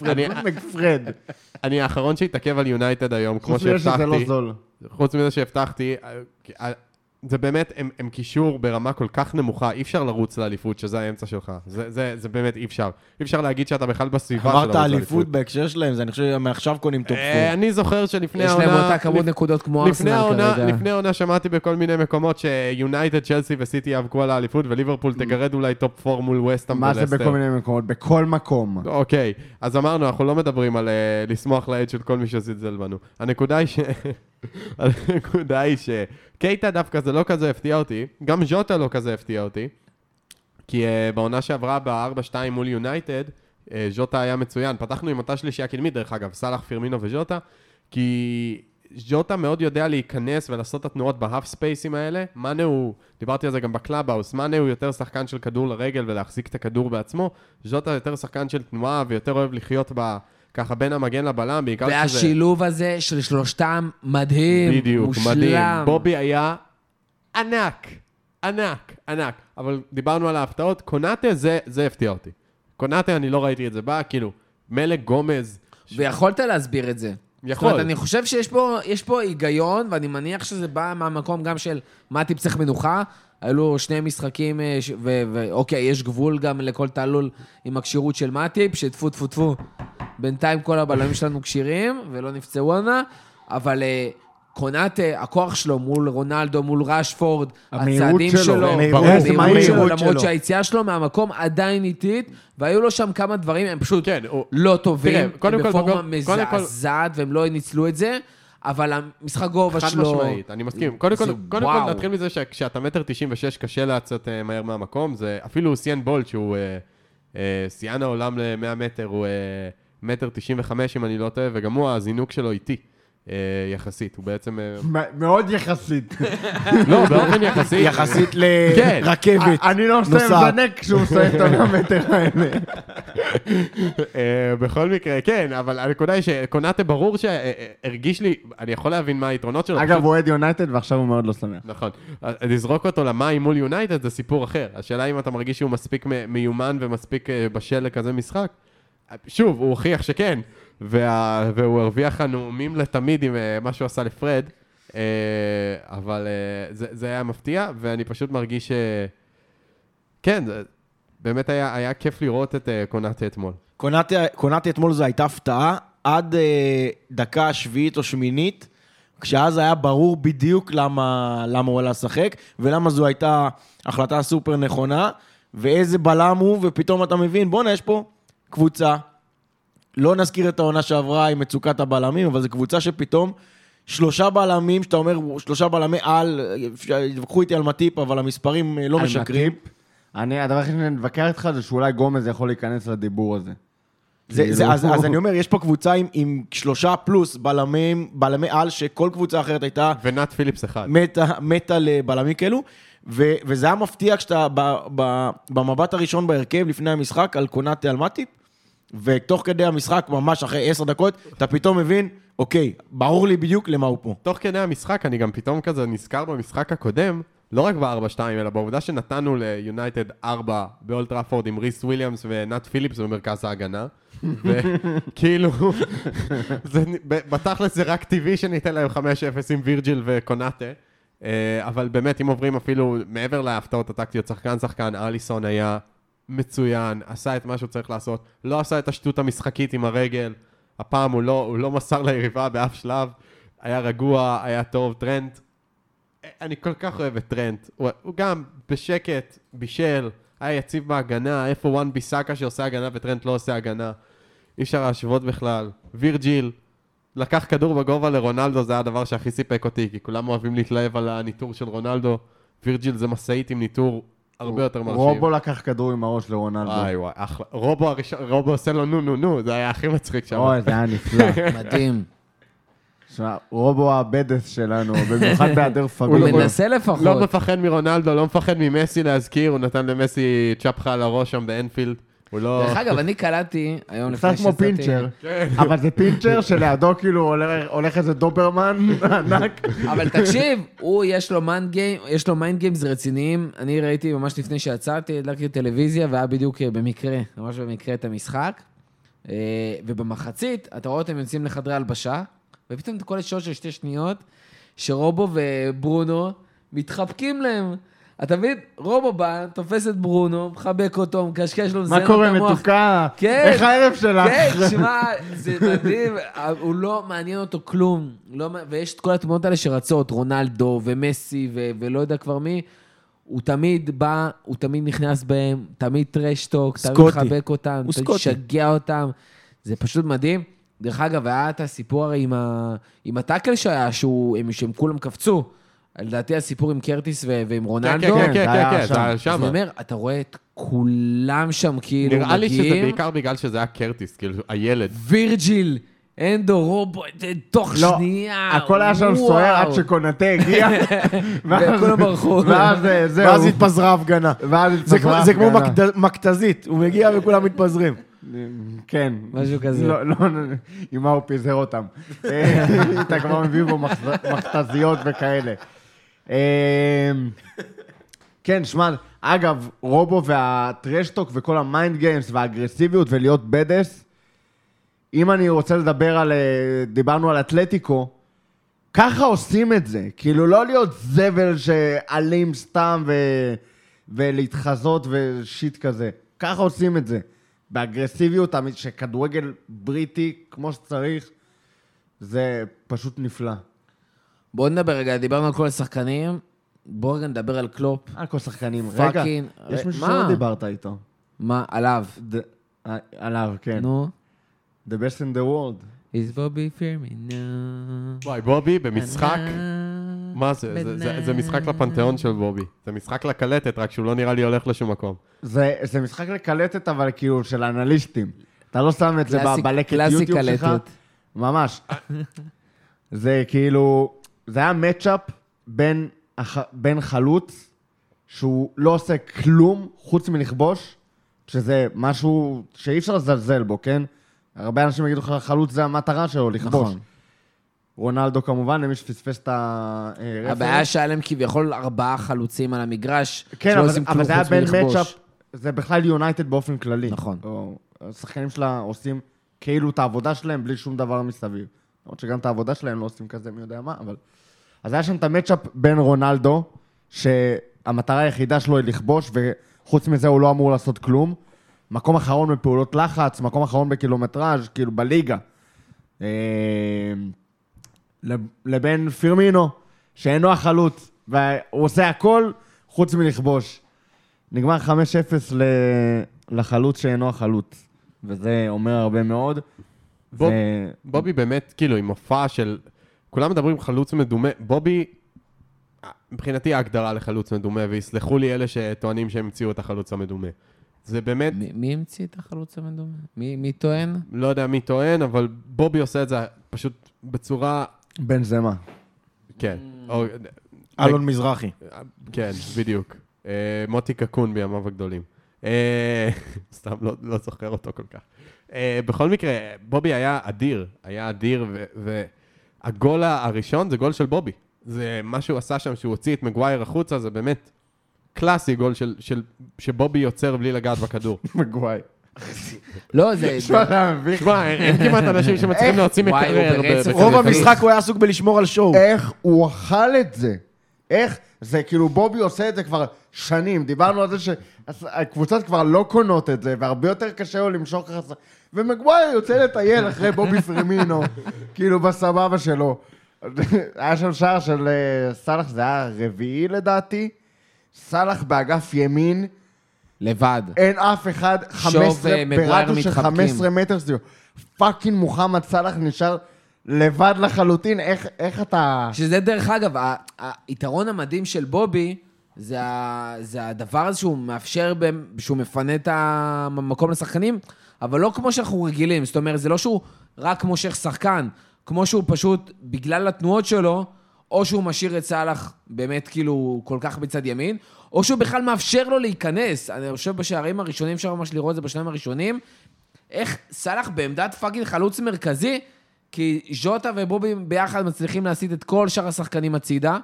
Speaker 3: אני-
Speaker 2: פשוט מקפרד.
Speaker 3: אני האחרון שהתעכב על יונייטד היום, כמו
Speaker 2: חוץ מזה שזה לא
Speaker 3: שהבטחתי.
Speaker 2: זול.
Speaker 3: חוץ מזה שהבטחתי, אה, אה, זה באמת, הם, הם קישור ברמה כל כך נמוכה, אי אפשר לרוץ לאליפות, שזה האמצע שלך. זה, זה, זה באמת אי אפשר. אי אפשר להגיד שאתה בכלל בסביבה של לרוץ
Speaker 4: אמרת
Speaker 3: לאליפות.
Speaker 4: אליפות בהקשר שלהם, זה אני חושב מעכשיו קונים טופ
Speaker 3: אה,
Speaker 4: פור.
Speaker 3: אני זוכר שלפני
Speaker 1: יש
Speaker 3: העונה...
Speaker 1: להם אותה כמות
Speaker 3: לפ-
Speaker 1: נקודות כמו ארסנל
Speaker 3: העונה,
Speaker 1: כרגע.
Speaker 3: לפני העונה שמעתי בכל מיני מקומות שיונייטד, צ'לסי וסיטי יאבקו על האליפות, וליברפול תגרד אולי טופ 4 מול וסטאם
Speaker 2: מה
Speaker 3: ולסטר.
Speaker 2: זה בכל מיני מקומות? בכל מקום.
Speaker 3: אוקיי, אז אמרנו, אנחנו לא מדברים על אה, לשמוח לעד של כל מי שזלזל בנו. הנקודה היא ש... הנקודה היא שקייטה דווקא זה לא כזה הפתיע אותי, גם ז'וטה לא כזה הפתיע אותי, כי uh, בעונה שעברה ב-4-2 מול יונייטד, uh, ז'וטה היה מצוין. פתחנו עם אותה שלישייה קדמית, דרך אגב, סאלח, פירמינו וז'וטה, כי ז'וטה מאוד יודע להיכנס ולעשות את התנועות בהאף ספייסים האלה. מאנה הוא, דיברתי על זה גם בקלאבהאוס, מאנה הוא יותר שחקן של כדור לרגל ולהחזיק את הכדור בעצמו, ז'וטה יותר שחקן של תנועה ויותר אוהב לחיות ב... ככה בין המגן לבלם, בעיקר שזה...
Speaker 1: והשילוב הזה של שלושתם מדהים,
Speaker 3: בדיוק,
Speaker 1: מושלם.
Speaker 3: מדהים. בובי היה ענק, ענק, ענק. אבל דיברנו על ההפתעות, קונאטה זה, זה הפתיע אותי. קונאטה, אני לא ראיתי את זה בא, כאילו, מלך גומז.
Speaker 1: ויכולת להסביר את זה.
Speaker 3: יכול.
Speaker 1: זאת אומרת, אני חושב שיש פה, פה היגיון, ואני מניח שזה בא מהמקום גם של מטיפ צריך מנוחה. היו שני משחקים, אה, ואוקיי, יש גבול גם לכל תעלול עם הכשירות של מטיפ, שטפו טפו טפו. בינתיים כל הבלמים שלנו כשירים, ולא נפצעו עונה, אבל אה, קונאטה, הכוח שלו מול רונלדו, מול רשפורד,
Speaker 2: המהירות
Speaker 1: הצעדים
Speaker 2: שלו,
Speaker 1: שלו,
Speaker 4: המהירות,
Speaker 1: המהירות
Speaker 2: מהיר.
Speaker 1: שלו, למרות. שהיציאה שלו מהמקום עדיין איטית, והיו לו שם כמה דברים, הם פשוט
Speaker 3: כן.
Speaker 1: לא טובים,
Speaker 3: תראה, קודם
Speaker 1: הם בפורמה מזעזעת, והם לא ניצלו את זה, אבל המשחק גובה
Speaker 3: חד
Speaker 1: שלו...
Speaker 3: משמעית, אני מסכים. קודם כל, קודם. כל נתחיל מזה שכשאתה מטר 96 קשה לצאת אה, מהר מהמקום, זה אפילו סיאן בולט שהוא אה, שיאן העולם ל-100 מטר, הוא מטר 95 אם אני לא טועה, וגם הוא הזינוק שלו איטי. אה, יחסית, הוא בעצם... אה,
Speaker 2: מ- מאוד יחסית. [laughs]
Speaker 3: לא, באופן יחסי.
Speaker 4: יחסית
Speaker 3: כן.
Speaker 4: לרכבת.
Speaker 2: אני לא מסיים. לזנק כשהוא מסיים את [laughs] המטר האלה.
Speaker 3: אה, בכל מקרה, כן, אבל הנקודה היא שקונאטה ברור שהרגיש לי, אני יכול להבין מה היתרונות שלו.
Speaker 2: אגב, הוא אוהד יונייטד ועכשיו הוא מאוד לא שמח.
Speaker 3: נכון. לזרוק אותו למים מול יונייטד זה סיפור אחר. השאלה אם אתה מרגיש שהוא מספיק מיומן ומספיק בשל לכזה משחק. שוב, הוא הוכיח שכן, וה... והוא הרוויח הנאומים לתמיד עם אה, מה שהוא עשה לפרד, אה, אבל אה, זה, זה היה מפתיע, ואני פשוט מרגיש ש... כן. באמת היה, היה כיף לראות את קונאטה אתמול.
Speaker 4: קונאטה אתמול זו הייתה הפתעה, עד דקה שביעית או שמינית, כשאז היה ברור בדיוק למה, למה הוא עלה לשחק, ולמה זו הייתה החלטה סופר נכונה, ואיזה בלם הוא, ופתאום אתה מבין, בואנה, יש פה קבוצה, לא נזכיר את העונה שעברה עם מצוקת הבלמים, אבל זו קבוצה שפתאום שלושה בלמים, שאתה אומר, שלושה בלמי על, יתווכחו איתי על מטיפ, אבל המספרים אה, לא
Speaker 2: על
Speaker 4: משקרים.
Speaker 2: מטיפ, אני, הדבר היחיד שאני מתווכח איתך זה שאולי גומז יכול להיכנס לדיבור הזה.
Speaker 4: זה, זה,
Speaker 2: כאילו-
Speaker 4: אז, אז אני אומר, יש פה קבוצה עם, עם שלושה פלוס בלמים, בלמי על, שכל קבוצה אחרת הייתה
Speaker 3: ונאט פיליפס אחד.
Speaker 4: מתה, מתה לבלמים כאלו, ו, וזה היה מפתיע כשאתה ב, ב, במבט הראשון בהרכב לפני המשחק על קונאטה על מטיפ, ותוך כדי המשחק, ממש אחרי עשר דקות, אתה פתאום מבין, אוקיי, ברור לי בדיוק למה הוא פה.
Speaker 3: תוך כדי המשחק, אני גם פתאום כזה נזכר במשחק הקודם, לא רק ב-4-2, אלא בעובדה שנתנו ליונייטד 4 באולד טראפורד עם ריס וויליאמס ונאט פיליפס במרכז ההגנה. [laughs] וכאילו, זה- בתכלס זה רק טבעי שניתן להם 5-0 עם וירג'יל וקונאטה. אה, אבל באמת, אם עוברים אפילו מעבר להפתעות הטקטיות, שחקן שחקן, אליסון היה מצוין, עשה את מה שהוא צריך לעשות, לא עשה את השטות המשחקית עם הרגל, הפעם הוא לא, הוא לא מסר ליריבה באף שלב, היה רגוע, היה טוב, טרנט, אני כל כך אוהב את טרנט. הוא, הוא גם בשקט, בישל, היה יציב בהגנה, איפה וואן-ביסאקה שעושה הגנה וטרנט לא עושה הגנה. אי אפשר להשוות בכלל. וירג'יל, לקח כדור בגובה לרונלדו, זה היה הדבר שהכי סיפק אותי, כי כולם אוהבים להתלהב על הניטור של רונלדו. וירג'יל זה משאית עם ניטור הרבה יותר מרשים.
Speaker 2: רובו לקח כדור עם הראש לרונלדו.
Speaker 3: וואי וואי, אחלה. רובו הראשון, רובו עושה לו נו נו נו, זה היה הכי מצחיק שם.
Speaker 2: אוי, זה היה נפלא. [laughs]
Speaker 1: מדהים.
Speaker 2: שמע, רובו ה badass שלנו, במיוחד [laughs] בהיעדר פביניו.
Speaker 1: מנסה לפחות.
Speaker 3: לא מפחד מרונלדו, לא מפחד ממסי להזכיר, הוא נתן למסי צ'פחה על הראש שם באנפילד. הוא לא...
Speaker 1: דרך אגב, אני קלטתי היום
Speaker 2: קצת
Speaker 1: לפני
Speaker 2: כמו
Speaker 1: שיצאתי...
Speaker 2: פינצ'ר, אבל זה פינצ'ר שלידו כאילו הולך- הולך איזה דוברמן ענק.
Speaker 1: אבל תקשיב, הוא, יש לו mind game, יש לו mind games רציניים. אני ראיתי ממש לפני שיצאתי, הדלקתי טלוויזיה, והיה בדיוק אה, במקרה, ממש במקרה את המשחק. אה, ובמחצית, אתה רואה אותם יוצאים לחדרי הלבשה, ופתאום אתה קולט שעות של שתי שניות, שרובו וברונו מתחבקים להם. אתה מבין? רובו בא, תופס את ברונו, מחבק אותו, מקשקש לו, מזיין
Speaker 2: מה
Speaker 1: לו
Speaker 2: קורה,
Speaker 1: את המוח.
Speaker 2: מתוקה?
Speaker 1: כן.
Speaker 2: איך הערב שלך?
Speaker 1: כן, שמע, זה מדהים, [laughs] הוא לא מעניין אותו כלום. לא, ויש את כל התמונות האלה שרצות, רונלדו ומסי ו- ולא יודע כבר מי. הוא תמיד בא, הוא תמיד נכנס בהם, תמיד טרשטוק, תמיד
Speaker 4: סקוטי.
Speaker 1: מחבק אותם, תמיד
Speaker 4: סקוטי.
Speaker 1: משגע אותם. זה פשוט מדהים. דרך אגב, היה את הסיפור הרי עם, ה... עם הטאקל שהיה, שהוא, הם, שהם כולם קפצו. לדעתי הסיפור עם קרטיס ו... ועם
Speaker 3: כן,
Speaker 1: רונלדו.
Speaker 3: כן, כן,
Speaker 2: זה
Speaker 3: כן,
Speaker 2: היה
Speaker 3: כן,
Speaker 2: שם.
Speaker 3: זה היה
Speaker 1: אז
Speaker 3: שם.
Speaker 1: אני אומר, אתה רואה את כולם שם כאילו
Speaker 3: נראה לי שזה
Speaker 1: מגיעים.
Speaker 3: בעיקר בגלל שזה היה קרטיס, כאילו, הילד.
Speaker 1: וירג'יל, אנדו, רובו, תוך
Speaker 2: לא,
Speaker 1: שנייה.
Speaker 2: הכל היה שם. סוער עד שקונטה הגיע. [laughs]
Speaker 1: וכולם ברחו.
Speaker 2: ואז אה, זהו.
Speaker 4: ואז התפזרה ההפגנה.
Speaker 2: ואז
Speaker 4: זה
Speaker 2: התפזרה
Speaker 4: כמו- זה כמו
Speaker 2: ההפגנה.
Speaker 4: מכתזית, הוא מגיע וכולם מתפזרים.
Speaker 2: כן.
Speaker 1: משהו כזה.
Speaker 2: לא, לא, עם מה הוא פיזר אותם. [laughs] אה, אתה כבר מביא בו מכתזיות וכאלה. אה, כן, שמע, אגב, רובו והטרשטוק וכל המיינד גיימס והאגרסיביות ולהיות בדס, אם אני רוצה לדבר על, אה, דיברנו על אתלטיקו, ככה עושים את זה. כאילו, לא להיות זבל שאלים סתם ו... ולהתחזות ו shit כזה. ככה עושים את זה. באגרסיביות, אמ- שכדורגל בריטי, כמו שצריך, זה פשוט נפלא.
Speaker 1: בואו נדבר רגע, דיברנו על כל השחקנים, בואו רגע נדבר על קלופ.
Speaker 2: על כל שחקנים. רגע,
Speaker 1: fucking...
Speaker 2: יש מישהו? שלא דיברת איתו.
Speaker 1: מה? עליו.
Speaker 2: ד- אה, עליו, כן.
Speaker 1: נו.
Speaker 2: The best in the world.
Speaker 1: is Bobby Firmino.
Speaker 3: וואי, בובי במשחק, מה זה? זה- זה- זה משחק לפנתיאון של בובי. זה משחק לקלטת, רק שהוא לא נראה לי הולך לשום מקום.
Speaker 2: זה, זה משחק לקלטת, אבל כאילו של אנליסטים. אתה לא שם את זה בלקט יוטיוב שלך.
Speaker 1: קלטת.
Speaker 2: ממש. [laughs] זה כאילו, זה היה מצ'אפ בין, הח- בין חלוץ, שהוא לא עושה כלום חוץ מלכבוש, שזה משהו שאי אפשר לזלזל בו, כן? הרבה אנשים יגידו לך, חלוץ זה המטרה שלו, לכבוש.
Speaker 1: נכון.
Speaker 2: רונלדו כמובן, למי שפספס את הרפרנס.
Speaker 1: הבעיה שהיה להם כביכול ארבעה חלוצים על המגרש,
Speaker 2: כן,
Speaker 1: שלא
Speaker 2: אבל,
Speaker 1: עושים
Speaker 2: אבל
Speaker 1: כלום
Speaker 2: זה היה
Speaker 1: חוץ
Speaker 2: בין
Speaker 1: מלכבוש.
Speaker 2: מצ'אפ, זה בכלל יונייטד באופן כללי.
Speaker 1: נכון.
Speaker 2: השחקנים שלה עושים כאילו את העבודה שלהם בלי שום דבר מסביב. למרות שגם את העבודה שלהם לא עושים כזה מי יודע מה, אבל... אז היה שם את המצ'אפ בין רונלדו, שהמטרה היחידה שלו היא לכבוש, וחוץ מזה הוא לא אמור לעשות כלום. מקום אחרון בפעולות לחץ, מקום אחרון בקילומטראז', כאילו בליגה. אה, לב- לבין פירמינו, שאינו החלוץ, והוא עושה הכל חוץ מלכבוש. נגמר 5-0 ל... לחלוץ שאינו החלוץ, וזה אומר הרבה מאוד.
Speaker 3: בוב-
Speaker 2: ו-
Speaker 3: בובי באמת, כאילו, עם מופע של... כולם מדברים חלוץ מדומה. בובי, מבחינתי ההגדרה לחלוץ מדומה, ויסלחו לי אלה שטוענים שהם המציאו את החלוץ המדומה. זה באמת,
Speaker 1: מי- מי המציא את החלוץ המדומה? מי מי טוען?
Speaker 3: לא יודע מי טוען, אבל בובי עושה את זה פשוט בצורה...
Speaker 2: בן זמה.
Speaker 3: כן. או-
Speaker 4: אלון מזרחי.
Speaker 3: כן, בדיוק. אה, מוטי קקון בימיו הגדולים. אה, [laughs] סתם לא, לא זוכר אותו כל כך. אה, בכל מקרה, בובי היה אדיר, היה אדיר, והגול הראשון זה גול של בובי. זה מה שהוא עשה שם, שהוא הוציא את מגווייר החוצה, זה באמת קלאסי גול של, של, שבובי יוצר בלי לגעת בכדור. [laughs]
Speaker 2: מגוואי.
Speaker 1: לא, זה...
Speaker 2: שמע, אתה מביך.
Speaker 3: תשמע, אין כמעט אנשים שמצליחים להוציא מקרר.
Speaker 4: רוב המשחק הוא היה עסוק בלשמור על שואו.
Speaker 2: איך הוא אכל את זה? איך? זה כאילו בובי עושה את זה כבר שנים. דיברנו על זה שהקבוצות כבר לא קונות את זה, והרבה יותר קשה לו למשוך ככה. ומגווייר יוצא לטייל אחרי בובי פרמינו, [laughs] כאילו בסבבה שלו. [laughs] היה שם שער של אה, סאלח, זה היה רביעי לדעתי. סאלח באגף ימין,
Speaker 1: לבד.
Speaker 2: אין אף אחד,
Speaker 1: שוב,
Speaker 2: 15,
Speaker 1: אה,
Speaker 2: ברדיוס של
Speaker 1: מתחבקים.
Speaker 2: 15 מטר, fucking מוחמד סאלח נשאר לבד לחלוטין, איך, איך אתה...
Speaker 1: שזה דרך אגב, היתרון המדהים של בובי, זה, זה הדבר הזה שהוא מאפשר, במ- שהוא מפנה את המקום לשחקנים, אבל לא כמו שאנחנו רגילים. זאת אומרת, זה לא שהוא רק מושך שחקן, כמו שהוא פשוט, בגלל התנועות שלו, או שהוא משאיר את סאלח באמת כאילו כל כך בצד ימין, או שהוא בכלל מאפשר לו להיכנס. אני חושב בשערים הראשונים, אפשר ממש לראות את זה בשניים הראשונים, איך סאלח בעמדת fucking חלוץ מרכזי, כי ז'וטה ובובי ביחד מצליחים להסיט את כל שאר השחקנים הצידה,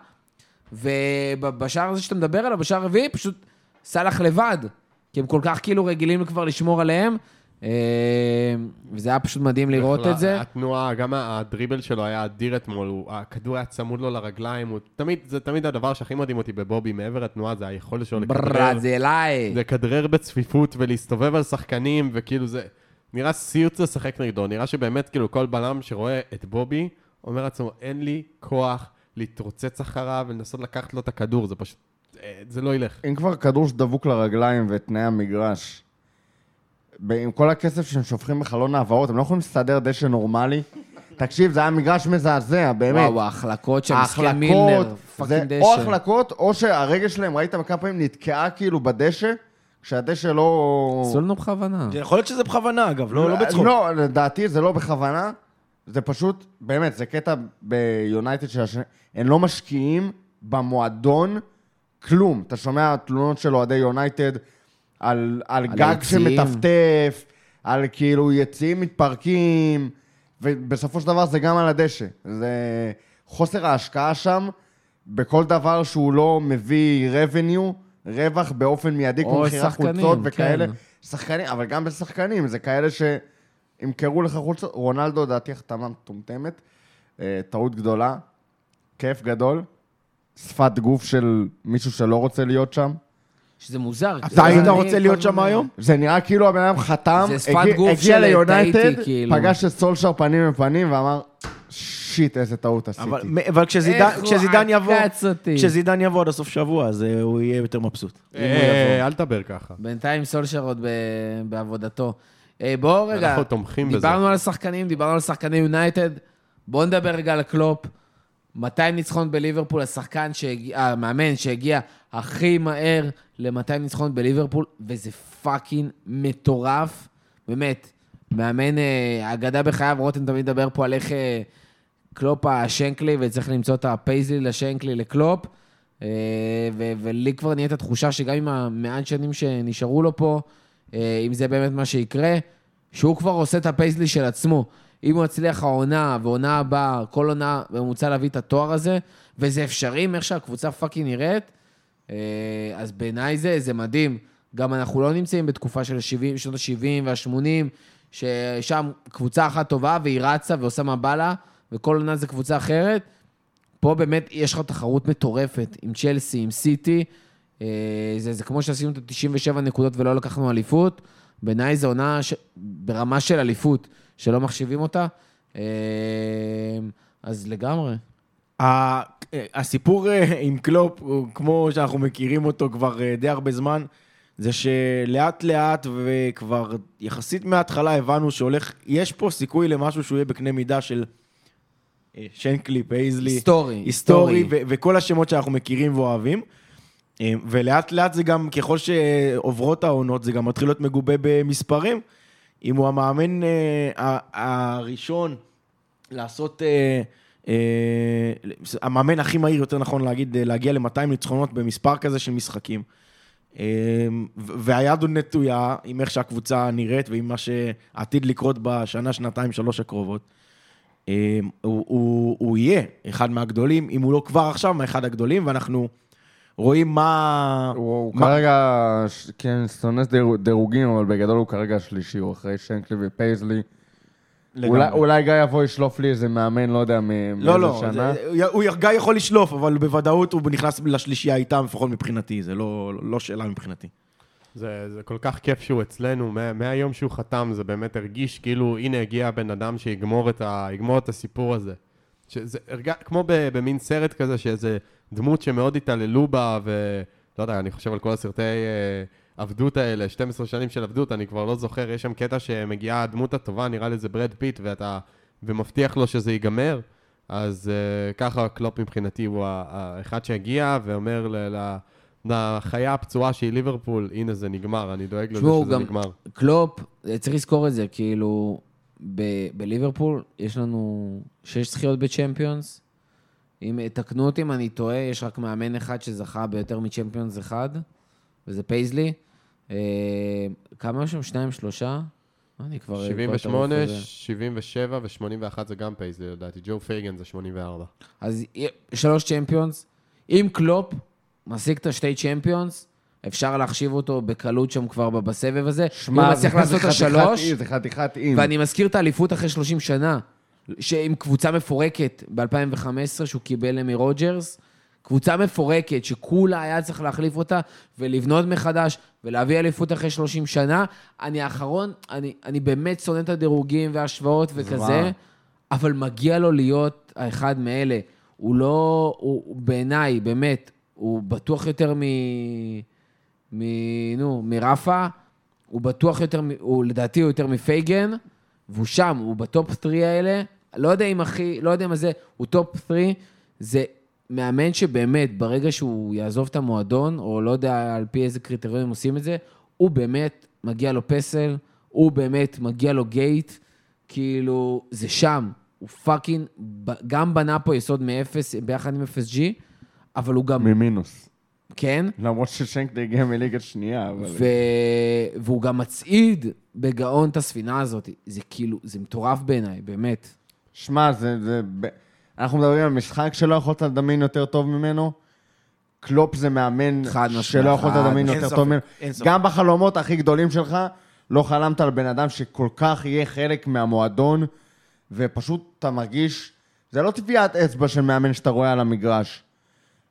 Speaker 1: ובשער הזה שאתה מדבר עליו, בשער הרביעי, פשוט סאלח לבד, כי הם כל כך כאילו רגילים כבר לשמור עליהם, אה, וזה היה פשוט מדהים לראות את זה.
Speaker 3: התנועה, גם הדריבל שלו היה אדיר אתמול, הכדור היה צמוד לו לרגליים, הוא תמיד, זה תמיד הדבר שהכי מדהים אותי בבובי, מעבר לתנועה, זה היכולת שלו לכדרר,
Speaker 1: ברזילאי.
Speaker 3: לכדרר בצפיפות ולהסתובב על שחקנים, וכאילו זה, נראה סיוט לשחק נגדו, נראה שבאמת כאילו כל בלם שרואה את בובי, אומר לעצמו, אין לי כוח להתרוצץ אחריו ולנסות לקחת לו את הכדור, זה פשוט, אה, זה לא ילך.
Speaker 2: אם כבר כדור שדבוק לרגליים ותנאי המגרש, עם כל הכסף שהם שופכים בחלון העברות, הם לא יכולים לסדר דשא נורמלי? תקשיב, זה היה מגרש מזעזע, באמת.
Speaker 1: וואו, ההחלקות של מסכן מילנר, fucking
Speaker 2: או
Speaker 1: דשא.
Speaker 2: החלקות, או שהרגל שלהם, ראית כמה פעמים נתקעה כאילו בדשא, כשהדשא לא...
Speaker 1: עשו לנו בכוונה.
Speaker 4: יכול להיות שזה בכוונה, אגב, לא לא בצחוק.
Speaker 2: לא, לדעתי זה לא בכוונה. זה פשוט, באמת, זה קטע ביונייטד של השני. הם לא משקיעים במועדון כלום. אתה שומע תלונות של אוהדי יונייטד על, על,
Speaker 1: על
Speaker 2: גג
Speaker 1: היציעים.
Speaker 2: שמטפטף, על כאילו יציאים מתפרקים, ובסופו של דבר זה גם על הדשא. זה חוסר ההשקעה שם בכל דבר שהוא לא מביא revenue, רווח באופן מיידי, כמו מכירת חולצות וכאלה.
Speaker 1: כן.
Speaker 2: שחקנים, אבל גם בשחקנים, זה כאלה שימכרו לך חולצות. רונלדו, לדעתי, החתמה מטומטמת. אה, טעות גדולה. כיף גדול. שפת גוף של מישהו שלא רוצה להיות שם.
Speaker 1: שזה מוזר.
Speaker 4: אתה היית רוצה להיות שם היום?
Speaker 2: זה נראה כאילו הבן אדם חתם, הגיע- ליונייטד,
Speaker 1: כאילו.
Speaker 2: פגש את סולשר פנים בפנים ואמר, שיט, איזה טעות עשיתי.
Speaker 4: אבל, אבל כשזידן, יבוא. כשזידן יבוא עד הסוף שבוע, אז אה, הוא יהיה יותר מבסוט.
Speaker 3: אה, אל תדבר ככה.
Speaker 1: בינתיים סולשר עוד ב- בעבודתו. אה, בואו רגע,
Speaker 3: אנחנו תומכים בזה.
Speaker 1: דיברנו על השחקנים, דיברנו על שחקני יונייטד, בואו נדבר רגע על קלופ. 200 ניצחון בליברפול, השחקן שהגיע, המאמן שהגיע הכי מהר ל-200 ניצחון בליברפול, וזה fucking מטורף. באמת, מאמן אה, אגדה בחייו, רותם תמיד מדבר פה על איך אה, קלופ השנקלי, וצריך למצוא את הפייזלי לשנקלי לקלופ. אה, ו- ולי כבר נהיית התחושה שגם עם המעט שנים שנשארו לו פה, אה, אם זה באמת מה שיקרה, שהוא כבר עושה את הפייזלי של עצמו. אם הוא יצליח העונה ועונה הבאה, כל עונה בממוצע להביא את התואר הזה, וזה אפשרי עם איך שהקבוצה fucking נראית, אה, אז בעיניי זה, זה מדהים. גם אנחנו לא נמצאים בתקופה של 70, שנות ה-70 וה-80, ששם קבוצה אחת טובה והיא רצה ועושה מה בא לה, וכל עונה זה קבוצה אחרת. פה באמת יש לך תחרות מטורפת עם צ'לסי, עם סיטי. אה, זה, זה כמו שעשינו את ה-97 נקודות ולא לקחנו אליפות. בעיניי זו עונה ש... ברמה של אליפות, שלא מחשיבים אותה. אה, אז לגמרי.
Speaker 4: ה- הסיפור אה, עם קלופ, כמו שאנחנו מכירים אותו כבר אה, די הרבה זמן, זה שלאט לאט וכבר יחסית מההתחלה הבנו שהולך, יש פה סיכוי למשהו שהוא יהיה בקנה מידה של אה, שנקלי, פייזלי,
Speaker 1: היסטורי,
Speaker 4: היסטורי, וכל השמות שאנחנו מכירים ואוהבים. אה, ולאט לאט זה גם, ככל שעוברות העונות, זה גם מתחיל להיות מגובה במספרים. אם הוא המאמן אה, הראשון לעשות, אה, המאמן הכי מהיר, יותר נכון להגיד, להגיע ל-200 ניצחונות במספר כזה של משחקים. והיד עוד נטויה עם איך שהקבוצה נראית ועם מה שעתיד לקרות בשנה, שנתיים, שלוש הקרובות. אה, הוא, הוא, הוא יהיה אחד מהגדולים, אם הוא לא כבר עכשיו, מאחד הגדולים, ואנחנו רואים מה...
Speaker 2: הוא הוא
Speaker 4: מה-
Speaker 2: כרגע, כן, שונא דירו- דירוגים, אבל בגדול הוא כרגע השלישי, הוא אחרי שנקלי ופייזלי. אולי- אולי גיא יבוא ישלוף לי איזה מאמן, לא יודע,
Speaker 4: לא,
Speaker 2: מאיזה
Speaker 4: לא,
Speaker 2: שנה.
Speaker 4: זה, הוא, גיא יכול לשלוף, אבל בוודאות הוא נכנס לשלישייה איתם, לפחות מבחינתי, זה לא, לא שאלה מבחינתי.
Speaker 3: זה, זה כל כך כיף שהוא אצלנו, מה, מהיום שהוא חתם זה באמת הרגיש כאילו, הנה הגיע הבן אדם שיגמור את, ה, את הסיפור הזה. שזה הרג... כמו ב, במין סרט כזה, שאיזה דמות שמאוד התעללו בה, ולא יודע, אני חושב על כל הסרטי אה, עבדות האלה, 12 שנים של עבדות, אני כבר לא זוכר, יש שם קטע שמגיעה הדמות הטובה, נראה לי זה ברד פיט, ואתה... ומבטיח לו שזה ייגמר, אז אה, ככה קלופ מבחינתי הוא האחד שהגיע ואומר ל... ל... לחיה הפצועה שהיא ליברפול, הנה זה נגמר, אני דואג לזה שזה
Speaker 1: גם-
Speaker 3: נגמר.
Speaker 1: קלופ, צריך לזכור את זה, כאילו, ב- בליברפול יש לנו שש זכיות ב Champions. אם תקנו אותי אם אני טועה, יש רק מאמן אחד שזכה ביותר מ Champions אחד, וזה פייזלי. אה, כמה יש שם? שניים, שלושה? אני כבר...
Speaker 3: 78,
Speaker 1: כבר טירוף כזה.
Speaker 3: 77 ו-81 זה גם פייזלי לדעתי, ג'ו פייגן זה 84.
Speaker 1: אז שלוש Champions. אם קלופ משיג את השתי צ'מפיונס, אפשר להחשיב אותו בקלות שם כבר בסבב הזה. אם הוא מצליח לעשות את השלוש,
Speaker 2: זה חתיכת אי.
Speaker 1: ואני מזכיר את האליפות אחרי 30 שנה, שעם קבוצה מפורקת ב-2015, שהוא קיבל מרוג'רס, קבוצה מפורקת שכולה היה צריך להחליף אותה ולבנות מחדש ולהביא אליפות אחרי 30 שנה. אני האחרון, אני, אני באמת שונא את הדירוגים וההשוואות וכזה,
Speaker 2: זוועה.
Speaker 1: אבל מגיע לו להיות האחד מאלה. הוא לא, הוא, הוא בעיניי, באמת, הוא בטוח יותר מ... מ... נו, מראפה, הוא בטוח יותר, מ- הוא לדעתי הוא יותר מפייגן, והוא שם, הוא ב top 3 האלה. לא יודע אם הכי, לא יודע מה זה, הוא top 3, זה מאמן שבאמת, ברגע שהוא יעזוב את המועדון, או לא יודע על פי איזה קריטריונים עושים את זה, הוא באמת, מגיע לו פסל, הוא באמת, מגיע לו gate, כאילו, זה שם. הוא fucking, גם בנה פה יסוד מאפס, ביחד עם FSG, אבל הוא גם,
Speaker 2: ממינוס.
Speaker 1: כן,
Speaker 2: למרות ששנקלי הגיע מליגה שנייה, אבל...
Speaker 1: ו... והוא גם מצעיד בגאון את הספינה הזאת. זה כאילו, זה מטורף בעיניי, באמת.
Speaker 2: שמע, זה... זה... אנחנו מדברים על משחק שלא יכולת לדמיין יותר טוב ממנו. קלופ זה מאמן שלא יכולת לדמיין. יותר טוב ממנו. גם בחלומות הכי גדולים שלך, לא חלמת על בן אדם שכל כך יהיה חלק מהמועדון, ופשוט אתה מרגיש... זה לא טביעת אצבע של מאמן שאתה רואה על המגרש.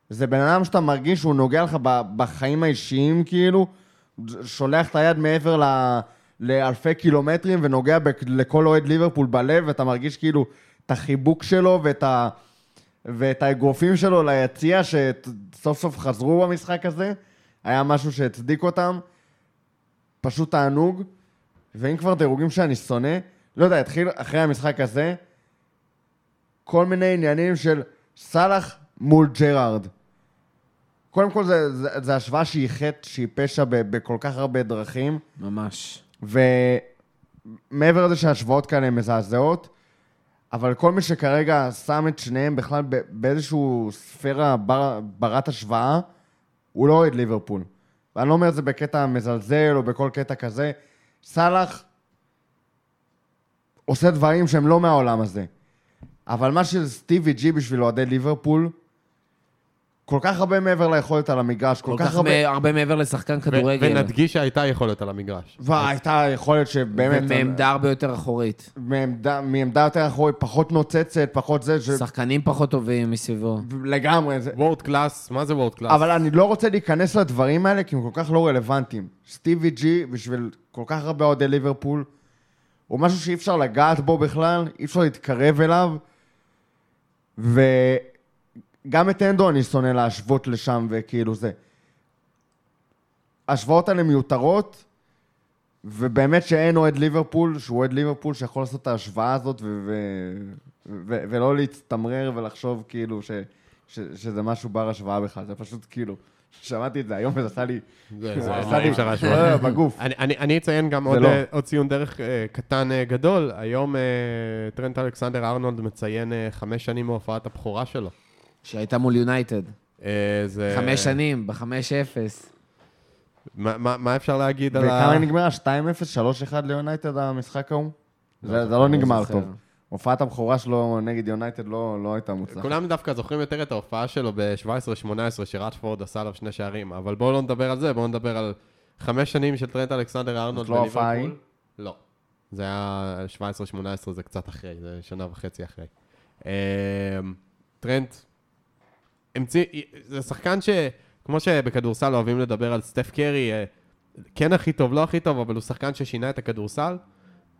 Speaker 2: זה בן אדם שאתה מרגיש שהוא נוגע לך ב- בחיים האישיים, כאילו, שולח את היד מעבר ל... לאלפי קילומטרים ונוגע בכ- לכל אוהד ליברפול בלב, ואתה מרגיש כאילו את החיבוק שלו ואת, ה... ואת האגרופים שלו ליציע, שסוף סוף חזרו במשחק הזה. היה משהו שהצדיק אותם. פשוט תענוג. ואם כבר דירוגים שאני שונא, לא יודע, התחיל אחרי המשחק הזה, כל מיני עניינים של סאלח מול ג'רארד. קודם כל, זה, זה, זה השוואה שהיא חטא, שהיא פשע ב, בכל כך הרבה דרכים,
Speaker 1: ממש.
Speaker 2: ומעבר לזה שההשוואות כאלה הן מזעזעות, אבל כל מי שכרגע שם את שניהם בכלל ב- באיזושהי ספירה בר, ברת השוואה, הוא לא אוהד ליברפול. ואני לא אומר את זה בקטע מזלזל או בכל קטע כזה. סאלח עושה דברים שהם לא מהעולם הזה. אבל מה שסטיבי ג'י בשביל אוהדי ליברפול, כל כך הרבה מעבר ליכולת על המגרש, כל,
Speaker 1: כל כך
Speaker 2: הרבה...
Speaker 1: מ- הרבה מעבר לשחקן
Speaker 3: ו-
Speaker 1: כדורגל.
Speaker 3: ונדגיש שהייתה יכולת על המגרש.
Speaker 2: והייתה יכולת שבאמת...
Speaker 1: ומעמדה הרבה יותר אחורית.
Speaker 2: מעמדה, מעמדה יותר אחורית, פחות נוצצת, פחות זה, ש...
Speaker 1: שחקנים פחות טובים מסביבו.
Speaker 2: לגמרי. זה...
Speaker 3: world class, מה זה world class?
Speaker 2: אבל אני לא רוצה להיכנס לדברים האלה, כי הם כל כך לא רלוונטיים. סטיבי ג'י, בשביל כל כך הרבה אוהדי ליברפול, הוא משהו שאי אפשר לגעת בו בכלל, אי אפשר להתקרב אליו, וגם את הנדו אני שונא להשוות לשם, וכאילו זה. ההשוואות האלה מיותרות, ובאמת שאין אוהד ליברפול, שהוא אוהד ליברפול, שיכול לעשות את ההשוואה הזאת, ו- ו- ו- ולא להצטמרר ולחשוב כאילו ש- ש- שזה משהו בר השוואה בכלל, זה פשוט כאילו, שמעתי את זה היום וזה עשה לי...
Speaker 3: זה-
Speaker 2: עשה
Speaker 3: זה
Speaker 2: לי-
Speaker 3: להשוות.
Speaker 2: אה, בגוף.
Speaker 3: אני, אציין גם עוד,
Speaker 2: לא.
Speaker 3: אה, עוד ציון דרך אה, קטן אה, גדול. היום טרנט אלכסנדר ארנולד מציין חמש שנים מהופעת הבכורה שלו.
Speaker 1: שהייתה מול יונייטד.
Speaker 3: אה, זה...
Speaker 1: חמש שנים, בחמש אפס.
Speaker 3: מה, מה, מה אפשר להגיד על ה...
Speaker 2: וכמה נגמרה? 2-0, 3-1 ליונייטד המשחק ההוא? זה זה לא נגמר
Speaker 1: זוכר.
Speaker 2: טוב. הופעת הבכורה שלו נגד יונייטד לא לא הייתה מוצלחת.
Speaker 3: כולם דווקא זוכרים יותר את ההופעה שלו ב-17-18, שרטפורד עשה עליו שני שערים, אבל בואו לא נדבר על זה, בואו נדבר על חמש שנים של טרנט אלכסנדר ארנולד
Speaker 2: זאת לא ההופעה ההיא?
Speaker 3: לא. זה היה 17-18, זה קצת אחרי, זה שנה וחצי אחרי. אמ, טרנט המציא, זה שחקן ש... כמו שבכדורסל אוהבים לדבר על סטף קרי, אה, כן הכי טוב, לא הכי טוב, אבל הוא שחקן ששינה את הכדורסל.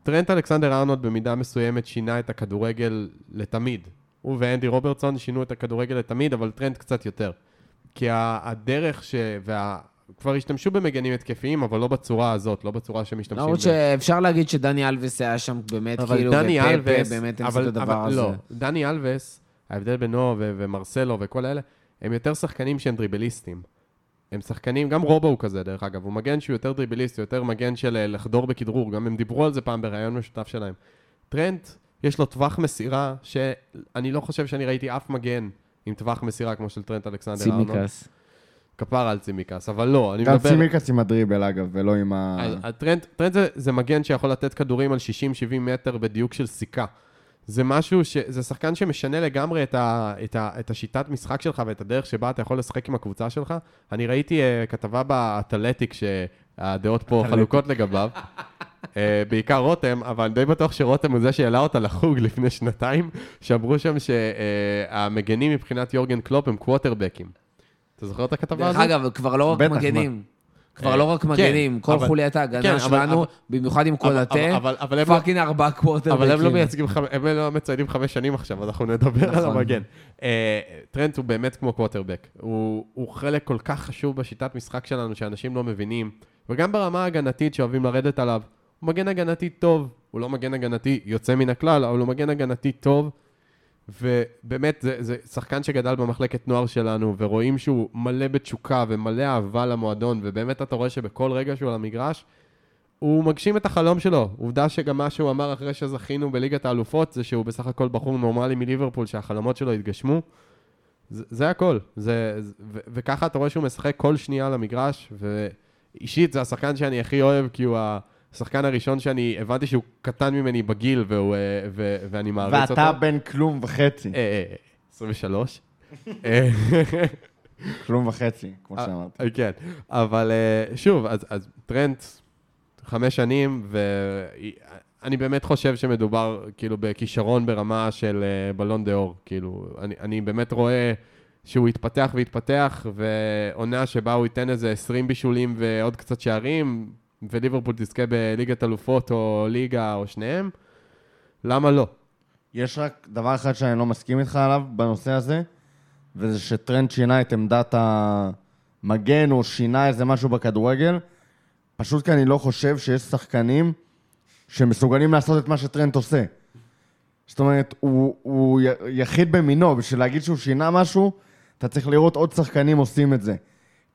Speaker 3: טרנט אלכסנדר ארנולד במידה מסוימת שינה את הכדורגל לתמיד. הוא ואנדי רוברטסון שינו את הכדורגל לתמיד, אבל טרנט קצת יותר. כי הדרך ש... וה... כבר השתמשו במגנים התקפיים, אבל לא בצורה הזאת, לא בצורה שמשתמשים
Speaker 1: למרות שאפשר להגיד שדני אלווס היה שם באמת,
Speaker 3: אבל
Speaker 1: כאילו,
Speaker 3: אלווס,
Speaker 1: באמת הם עשו את הדבר
Speaker 3: אבל
Speaker 1: הזה.
Speaker 3: לא, דני אלווס, ההבדל בינו ו- ומרסלו וכל אלה, הם יותר שחקנים שהם דריבליסטים. הם שחקנים, גם רובו הוא כזה, דרך אגב, הוא מגן שהוא יותר דריבליסט, הוא יותר מגן של אה, לחדור בכדרור, גם הם דיברו על זה פעם בראיון משותף שלהם. טרנט, יש לו טווח מסירה, שאני לא חושב שאני ראיתי אף מגן עם טווח מסירה כמו של טרנט אלכסנדר ארנולד.
Speaker 1: צימיקס.
Speaker 3: כפרה על צימיקס, אבל לא, אני
Speaker 2: גם
Speaker 3: מדבר...
Speaker 2: צימקס עם הדריבל, אגב, ולא עם ה...
Speaker 3: טרנט זה, זה מגן שיכול לתת כדורים על 60-70 מטר בדיוק של סיכה. זה משהו ש... זה שחקן שמשנה לגמרי את, ה, את, ה, את השיטת משחק שלך ואת הדרך שבה אתה יכול לשחק עם הקבוצה שלך. אני ראיתי uh, כתבה באתלטיק שהדעות פה חלוקות לגביו. uh, בעיקר רותם, אבל אני די בטוח שרותם הוא זה שהעלה אותה לחוג לפני שנתיים, שאמרו שם שהמגנים מבחינת יורגן קלופ הם קווטרבקים. אתה זוכר את הכתבה
Speaker 1: דרך
Speaker 3: הזאת?
Speaker 1: אגב, כבר לא רק מגנים. כבר
Speaker 3: אה,
Speaker 1: לא רק
Speaker 3: כן,
Speaker 1: מגנים, כל חוליית
Speaker 3: כן,
Speaker 1: ההגנה
Speaker 3: אבל-
Speaker 1: שלנו, במיוחד עם קולטה,
Speaker 3: לא-
Speaker 1: fucking ארבעה קווטרבקים.
Speaker 3: אבל הם לא מייצגים, חמ- הם לא מציינים חמש שנים עכשיו, אז אנחנו נדבר על
Speaker 1: נכון.
Speaker 3: המגן. אה, טרנט הוא באמת כמו קווטרבק. הוא הוא חלק כל כך חשוב בשיטת משחק שלנו, שאנשים לא מבינים. וגם ברמה ההגנתית שאוהבים לרדת עליו. הוא מגן הגנתי טוב. הוא לא מגן הגנתי יוצא מן הכלל, אבל הוא מגן הגנתי טוב. ובאמת, זה, זה שחקן שגדל במחלקת נוער שלנו, ורואים שהוא מלא בתשוקה ומלא אהבה למועדון, ובאמת אתה רואה שבכל רגע שהוא על המגרש, הוא מגשים את החלום שלו. עובדה שגם מה שהוא אמר אחרי שזכינו בליגת האלופות, זה שהוא בסך הכל בחור נורמלי מליברפול, שהחלומות שלו התגשמו. זה, זה הכל. זה, זה, ו, וככה אתה רואה שהוא משחק כל שנייה על המגרש, ואישית זה השחקן שאני הכי אוהב, כי הוא השחקן הראשון שאני הבנתי שהוא קטן ממני בגיל, והוא, אה, ו, ואני מעריץ אותו.
Speaker 2: ואתה בן כלום וחצי.
Speaker 3: אה, אה, 23. [laughs] אה,
Speaker 2: כלום וחצי, כמו שאמרתי.
Speaker 3: אה, כן, אבל אה, שוב, אז, אז טרנט, חמש שנים, ואני באמת חושב שמדובר כאילו בכישרון ברמה של אה, בלון דה אור. כאילו, אני, אני באמת רואה שהוא יתפתח ויתפתח, ועונה שבה הוא ייתן איזה 20 בישולים ועוד קצת שערים, וליברפול תזכה בליגת אלופות או ליגה או שניהם, למה לא?
Speaker 2: יש רק דבר אחד שאני לא מסכים איתך עליו בנושא הזה, וזה שטרנד שינה את עמדת המגן, או שינה איזה משהו בכדורגל, פשוט כי אני לא חושב שיש שחקנים שמסוגלים לעשות את מה שטרנד עושה. זאת אומרת, הוא, הוא יחיד במינו, בשביל להגיד שהוא שינה משהו, אתה צריך לראות עוד שחקנים עושים את זה.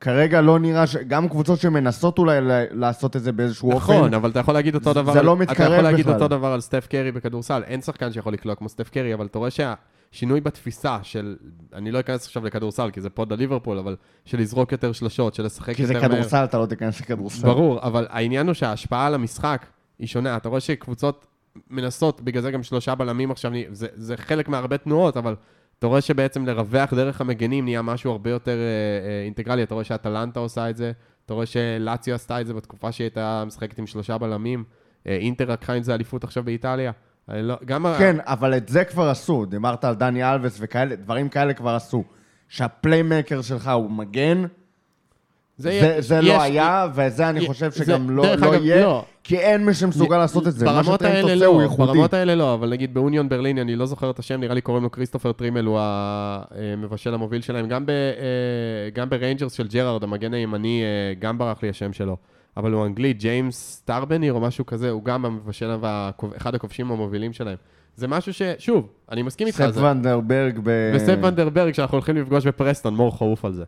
Speaker 2: כרגע לא נראה ש... גם קבוצות שמנסות אולי לעשות את זה באיזשהו אופן,
Speaker 3: נכון, אבל אתה יכול להגיד אותו
Speaker 2: זה-
Speaker 3: דבר...
Speaker 2: זה
Speaker 3: על-
Speaker 2: לא
Speaker 3: אתה
Speaker 2: מתקרב
Speaker 3: יכול להגיד
Speaker 2: בכלל.
Speaker 3: אותו דבר על סטף קרי בכדורסל. אין שחקן שיכול לקלוע כמו סטף קרי, אבל אתה רואה שהשינוי בתפיסה של... אני לא אכנס עכשיו לכדורסל, כי זה פוד על ליברפול, אבל של לזרוק יותר שלשות, של לשחק
Speaker 2: כי
Speaker 3: יותר
Speaker 2: זה
Speaker 3: מהר.
Speaker 2: כדורסל, אתה לא תיכנס לכדורסל.
Speaker 3: ברור, אבל העניין הוא שההשפעה על המשחק היא שונה. אתה רואה שקבוצות מנסות, בגלל זה גם שלושה בלמים עכשיו, זה, זה חלק מהרבה תנועות, אבל אתה רואה שבעצם לרווח דרך המגנים נהיה משהו הרבה יותר אה, אה, אינטגרלי. אתה רואה שאטלנטה עושה את זה, אתה רואה שלאציו עשתה את זה בתקופה שהיא הייתה משחקת עם שלושה בלמים. אה, אינטר לקחה עם זה אליפות עכשיו באיטליה. לא, גם ה-
Speaker 2: כן, אבל את זה כבר עשו. דיברת על דני אלווס וכאלה, דברים כאלה כבר עשו. שה playmaker שלך הוא מגן, זה,
Speaker 3: יהיה-
Speaker 2: זה
Speaker 3: יש-
Speaker 2: לא היה, וזה אני חושב
Speaker 3: זה-
Speaker 2: שגם לא,
Speaker 3: דרך
Speaker 2: לא
Speaker 3: אגב,
Speaker 2: יהיה,
Speaker 3: לא.
Speaker 2: כי אין מי שמסוגל לעשות את זה. מה
Speaker 3: ברמות
Speaker 2: שטרנט
Speaker 3: האלה
Speaker 2: עושה
Speaker 3: לא,
Speaker 2: הוא ייחודי.
Speaker 3: ברמות האלה לא, אבל נגיד באוניון ברלין, אני לא זוכר את השם, נראה לי קוראים לו כריסטופר טרימל, הוא המבשל המוביל שלהם. גם, ב, אה, גם בריינג'רס של ג'רארד, המגן הימני, אה, גם ברח לי השם שלו. אבל הוא אנגלי, ג'יימס סטארבניר או משהו כזה, הוא גם המבשל ואחד הכובשים המובילים שלהם. זה משהו ש... שוב, אני מסכים איתך.
Speaker 2: סט
Speaker 3: זה-
Speaker 2: ונדרברג ב...
Speaker 3: וסט ונדרברג, שאנחנו הולכים לפגוש בפרסטון, מור חרוף על זה.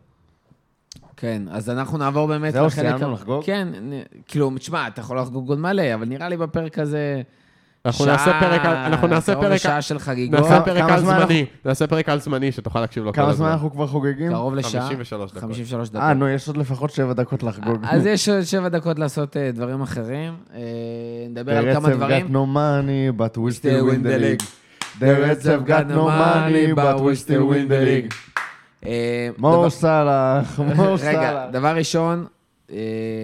Speaker 1: כן, אז אנחנו נעבור באמת
Speaker 2: זהו,
Speaker 1: לחלק
Speaker 2: סיימנו
Speaker 1: ה-
Speaker 2: לחגוג?
Speaker 1: כן, כאילו, תשמע, אתה יכול לחגוג עוד מלא, אבל נראה לי בפרק הזה...
Speaker 3: אנחנו
Speaker 1: שעה-
Speaker 3: נעשה פרק, על- אנחנו נעשה
Speaker 1: קרוב
Speaker 3: פרק,
Speaker 1: לשעה של חגיגות,
Speaker 3: נעשה פרק
Speaker 2: כמה
Speaker 3: על זמני, נעשה פרק על זמני, שתוכל להקשיב לו כל
Speaker 2: כמה
Speaker 3: הזמן.
Speaker 2: זמן אנחנו כבר חוגגים?
Speaker 1: קרוב לשעה.
Speaker 3: 53 דקות.
Speaker 1: 53 דקות.
Speaker 2: אה, נו, יש עוד לפחות שבע דקות לחגוג.
Speaker 1: אז יש עוד שבע דקות לעשות אה, דברים אחרים. אה, נדבר על כמה
Speaker 2: ברצף
Speaker 1: דברים.
Speaker 2: got no money, but we
Speaker 1: Still
Speaker 2: still win the league. ברצף got no money, but we still win the league.
Speaker 1: אה,
Speaker 2: מו
Speaker 1: דבר-
Speaker 2: סאלח, [laughs] מו
Speaker 1: רגע,
Speaker 2: סאלח.
Speaker 1: דבר ראשון, אה,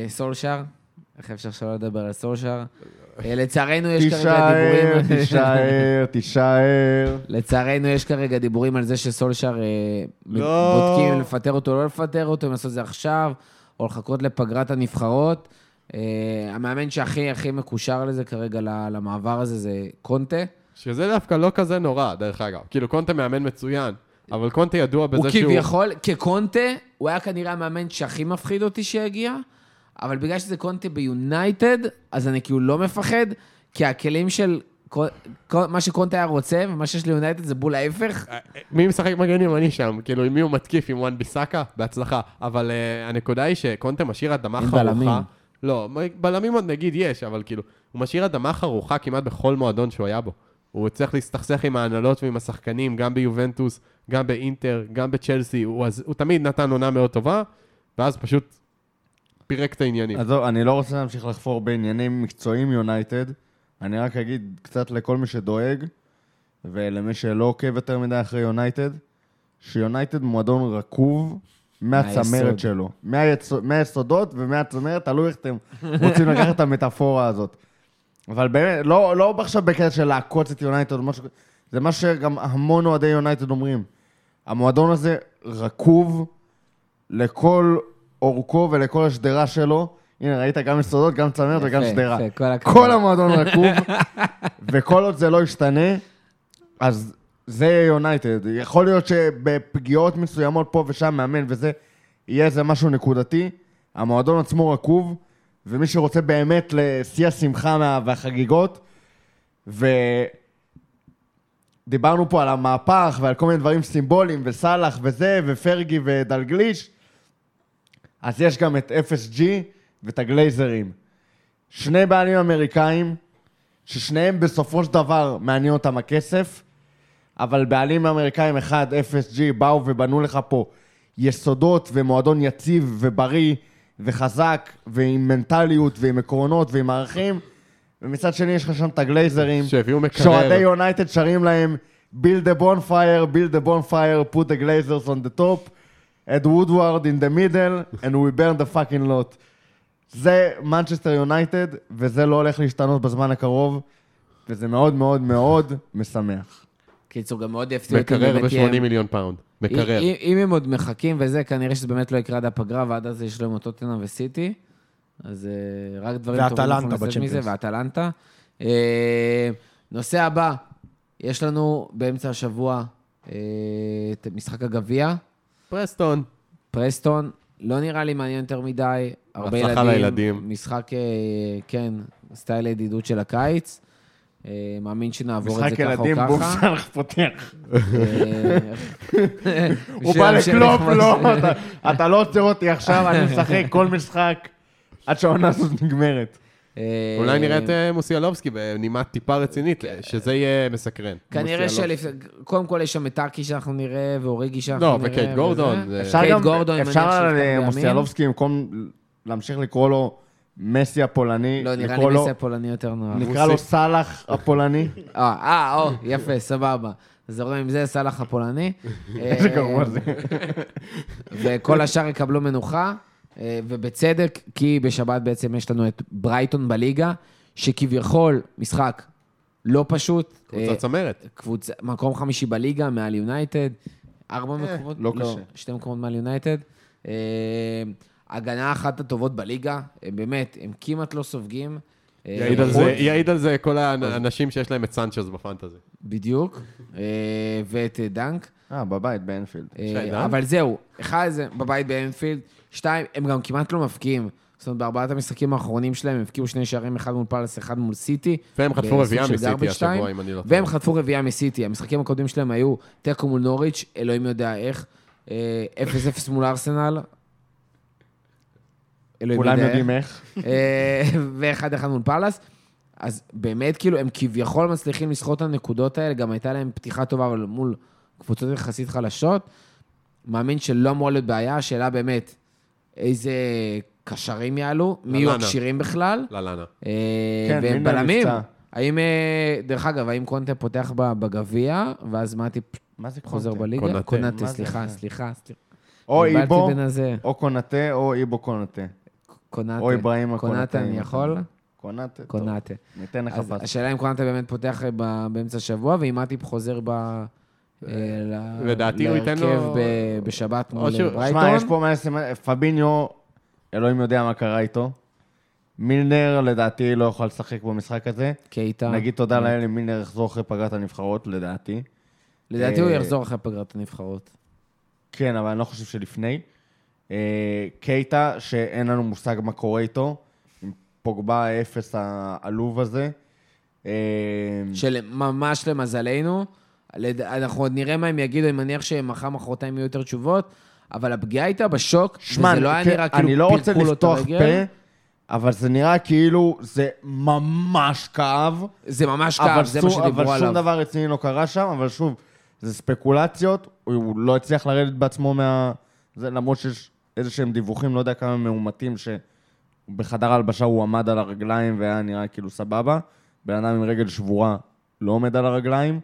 Speaker 1: סולשר. איך אפשר שלא לדבר על סולשר? אה, לצערנו יש כרגע דיבורים...
Speaker 2: תישאר, [laughs] תישאר.
Speaker 1: לצערנו יש כרגע דיבורים על זה שסולשר אה,
Speaker 3: לא.
Speaker 1: בודקים לפטר אותו או לא לפטר אותו, אם לעשות את זה עכשיו, או לחכות לפגרת הנבחרות. המאמן שהכי הכי מקושר לזה כרגע למעבר הזה זה קונטה.
Speaker 3: שזה דווקא לא כזה נורא, דרך אגב. כאילו, קונטה מאמן מצוין, אבל קונטה ידוע בזה
Speaker 1: הוא
Speaker 3: שהוא...
Speaker 1: כביכול, כקונטה, הוא היה כנראה המאמן שהכי מפחיד אותי שיגיע, אבל בגלל שזה קונטה ביונייטד, אז אני כאילו לא מפחד, כי הכלים של... מה שקונטה היה רוצה, ומה שיש ליונייטד זה בול ההפך.
Speaker 3: מי משחק מגנים? אני שם. כאילו, עם מי הוא מתקיף? עם וואן ביסאקה? בהצלחה. אבל uh, הנקודה היא שקונטה משאיר אדמה חרוכה.
Speaker 1: בלמים.
Speaker 3: לא, בלמים עוד נגיד יש, אבל כאילו, הוא משאיר אדמה חרוכה כמעט בכל מועדון שהוא היה בו. הוא צריך להסתכסך עם ההנהלות ועם השחקנים, גם ביובנטוס, גם באינטר, גם בצ'לסי. הוא, אז, הוא תמיד נתן עונה מאוד טובה, ואז פשוט פירק את העניינים.
Speaker 2: עזוב, אני לא רוצה להמשיך לחפור בעניינים מקצועיים יונייטד. אני רק אגיד קצת לכל מי שדואג, ולמי שלא עוקב יותר מדי אחרי יונייטד, שיונייטד מועדון רקוב מהצמרת. שלו. מהיצ... מהיסודות ומהצמרת, תלוי איך אתם רוצים לקחת את המטאפורה הזאת. אבל באמת, לא, לא עכשיו בקטע של לעקוץ את יונייטד או משהו, זה מה שגם המון אוהדי יונייטד אומרים. המועדון הזה רקוב לכל אורכו ולכל השדרה שלו. הנה, ראית גם יסודות, גם צמרת וגם שדרה.
Speaker 1: יפה, כל הכבוד.
Speaker 2: כל המועדון רקוב, [laughs] וכל עוד זה לא ישתנה, אז זה יונייטד. יכול להיות שבפגיעות מסוימות פה ושם, מאמן וזה, יהיה איזה משהו נקודתי. המועדון עצמו רקוב, ומי שרוצה באמת לשיא השמחה והחגיגות, ודיברנו פה על המהפך ועל כל מיני דברים סימבוליים, וסאלח וזה, ופרגי ודלגליש, אז יש גם את FSG ואת הגלייזרים. שני בעלים אמריקאים, ששניהם בסופו של דבר מעניין אותם הכסף, אבל בעלים אמריקאים אחד, FSG, באו ובנו לך פה יסודות ומועדון יציב ובריא וחזק ועם מנטליות ועם עקרונות ועם ערכים, ומצד שני יש לך שם את הגלייזרים,
Speaker 3: שהביאו מקרר.
Speaker 2: שאוהדי יונייטד שרים להם build a bonfire, build a bonfire, put the glazers on the top, add woodward in the middle, and we burn the fucking lot. זה מנצ'סטר יונייטד, וזה לא הולך להשתנות בזמן הקרוב, וזה מאוד מאוד מאוד משמח.
Speaker 1: קיצור, גם מאוד יפתיע אותי.
Speaker 3: מקרר
Speaker 1: באמת יהיה-
Speaker 3: ב-80 מיליון פאונד. מקרר.
Speaker 1: אם, אם הם עוד מחכים וזה, כנראה שזה באמת לא יקרה עד הפגרה, ועד אז יש להם טוטנאם וסיטי. אז אה, רק דברים טובים
Speaker 4: ואטלנטה בצ'מפיונס.
Speaker 1: ואטלנטה. אה, נושא הבא, יש לנו באמצע השבוע אה, את משחק הגביע,
Speaker 3: פרסטון.
Speaker 1: פרסטון, לא נראה לי מעניין יותר מדי. הרבה ילדים.
Speaker 3: לילדים.
Speaker 1: משחק, כן, סטייל הידידות של הקיץ. מאמין שנעבור את זה
Speaker 2: משחק
Speaker 1: ככה או
Speaker 2: ילדים,
Speaker 1: ככה.
Speaker 2: בוב סאלח פותח.
Speaker 1: אה,
Speaker 2: הוא בא לקלופ. לא, אתה לא עוצר אותי עכשיו, אני משחק כל משחק עד שהעונה הזאת נגמרת.
Speaker 1: אה,
Speaker 3: אולי נראה את אה, מוסיאלובסקי בנימה טיפה רצינית, שזה יהיה מסקרן.
Speaker 1: כנראה. שלפ... קודם כל יש שם את טאקי שאנחנו נראה, ואוריגי שאנחנו
Speaker 3: לא,
Speaker 1: נראה.
Speaker 3: וקייד גורדון. זה-
Speaker 2: אפשר
Speaker 1: קייד
Speaker 2: גם,
Speaker 1: גורדון, אני
Speaker 2: אפשר. למוסיאלובסקי, במקום להמשיך לקרוא לו מסי הפולני,
Speaker 1: לא, נראה לי מסי הפולני יותר נוח.
Speaker 2: נקרא לו סאלח הפולני. [laughs]
Speaker 1: אה, אה, או, יפה, סבבה. זורם עם זה, סאלח הפולני.
Speaker 2: איזה
Speaker 1: אה,
Speaker 2: גרוע זה.
Speaker 1: וכל השאר יקבלו מנוחה, אה, ובצדק, כי בשבת בעצם יש לנו את ברייטון בליגה, שכביכול משחק לא פשוט. אה,
Speaker 3: קבוצת צמרת.
Speaker 1: קבוצה, מקום חמישי בליגה, מעל יונייטד. ארבע מקומות?
Speaker 2: לא קשה.
Speaker 1: שתי מקומות מעל יונייטד. אה, הגנה אחת הטובות בליגה, הם באמת, הם כמעט לא סופגים. אה,
Speaker 3: יעיד על
Speaker 1: חוץ-
Speaker 3: זה- יעיד על זה כל האנשים שיש להם את סנצ'ז בפנטזי.
Speaker 1: בדיוק, אה, ואת אה, דנק.
Speaker 2: אה, בבית, באנפילד.
Speaker 1: אה? אבל זהו, אחד זה בבית באנפילד, שתיים, הם גם כמעט לא מבקיעים. זאת אומרת, בארבעת המשחקים האחרונים שלהם הם הבקיעו שני שערים, אחד מול פאלאס, אחד מול סיטי.
Speaker 3: והם חטפו רביעייה מסיטי השבוע, אם אני לא טועה.
Speaker 1: והם חטפו רביעייה מסיטי. המשחקים הקודמים שלהם היו תיקו מול נוריץ', אלוהים יודע איך, אה, 0-0 מול ארסנל. אלוהים
Speaker 2: כולם
Speaker 1: יודע
Speaker 2: יודעים
Speaker 1: איך. אה, ואחד אחד מול פאלאס. אז באמת, כאילו, הם כביכול מצליחים לסחוט את הנקודות האלה, גם הייתה להם פתיחה טובה, אבל מול קבוצות יחסית חלשות. מאמין שלא אמורה להיות בעיה, השאלה באמת, איזה קשרים יעלו, מי יהיו. הכשירים בכלל,
Speaker 3: ללאנה.
Speaker 1: אה,
Speaker 2: כן,
Speaker 1: בלמים. האם, אה, דרך אגב, האם קונטה פותח בגביע, ואז מטיפ
Speaker 2: מה זה
Speaker 1: חוזר
Speaker 2: קונטה?
Speaker 1: בליגה?
Speaker 2: מה זה
Speaker 1: סליחה,
Speaker 2: זה?
Speaker 1: סליחה, סליחה.
Speaker 2: או איבו. או קונאטה, או איבו קונאטה.
Speaker 1: קונאטה.
Speaker 2: או אברהים הקונאטה.
Speaker 1: קונאטה, אני יכול?
Speaker 2: קונאטה, טוב.
Speaker 1: קונאטה.
Speaker 2: ניתן לך pass.
Speaker 1: השאלה אם קונאטה באמת פותח ב- באמצע השבוע, ואם מטיפ חוזר ב... אה,
Speaker 3: לדעתי הוא ייתן לו-
Speaker 1: להרכב ב- בשבת מול ברייטון.
Speaker 2: שמע, יש פה מה לסימן, פביניו, אלוהים יודע מה קרה איתו. מילנר לדעתי לא יכול לשחק במשחק הזה.
Speaker 1: קייטה.
Speaker 2: נגיד תודה לאל אם מילנר יחזור אחרי פגרת הנבחרות, לדעתי.
Speaker 1: לדעתי הוא
Speaker 2: אה,
Speaker 1: יחזור אחרי פגרת הנבחרות.
Speaker 2: כן, אבל אני לא חושב שלפני. אה, קייטה, שאין לנו מושג מה קורה איתו, עם פוגבה האפס העלוב הזה. אה,
Speaker 1: שממש למזלנו, אנחנו עוד נראה מה הם יגידו, אני מניח שמחר, מחרתיים יהיו יותר תשובות, אבל הפגיעה הייתה בשוק,
Speaker 2: שמע,
Speaker 1: וזה לא היה
Speaker 2: כן,
Speaker 1: נראה כאילו
Speaker 2: אני לא רוצה
Speaker 1: פירקו לו את
Speaker 2: לפתוח
Speaker 1: הרגל.
Speaker 2: פה, אבל זה נראה כאילו זה ממש כאב.
Speaker 1: זה ממש כאב, זה מה שדיברו
Speaker 2: אבל שום
Speaker 1: עליו.
Speaker 2: דבר רציני לא קרה שם, אבל שוב, זה ספקולציות, הוא לא הצליח לרדת בעצמו מה... זה למרות שיש איזה שהם דיווחים, לא יודע כמה מאומתים, שבחדר ההלבשה הוא עמד על הרגליים והיה נראה כאילו סבבה. בן אדם עם רגל שבורה לא עומד על הרגליים.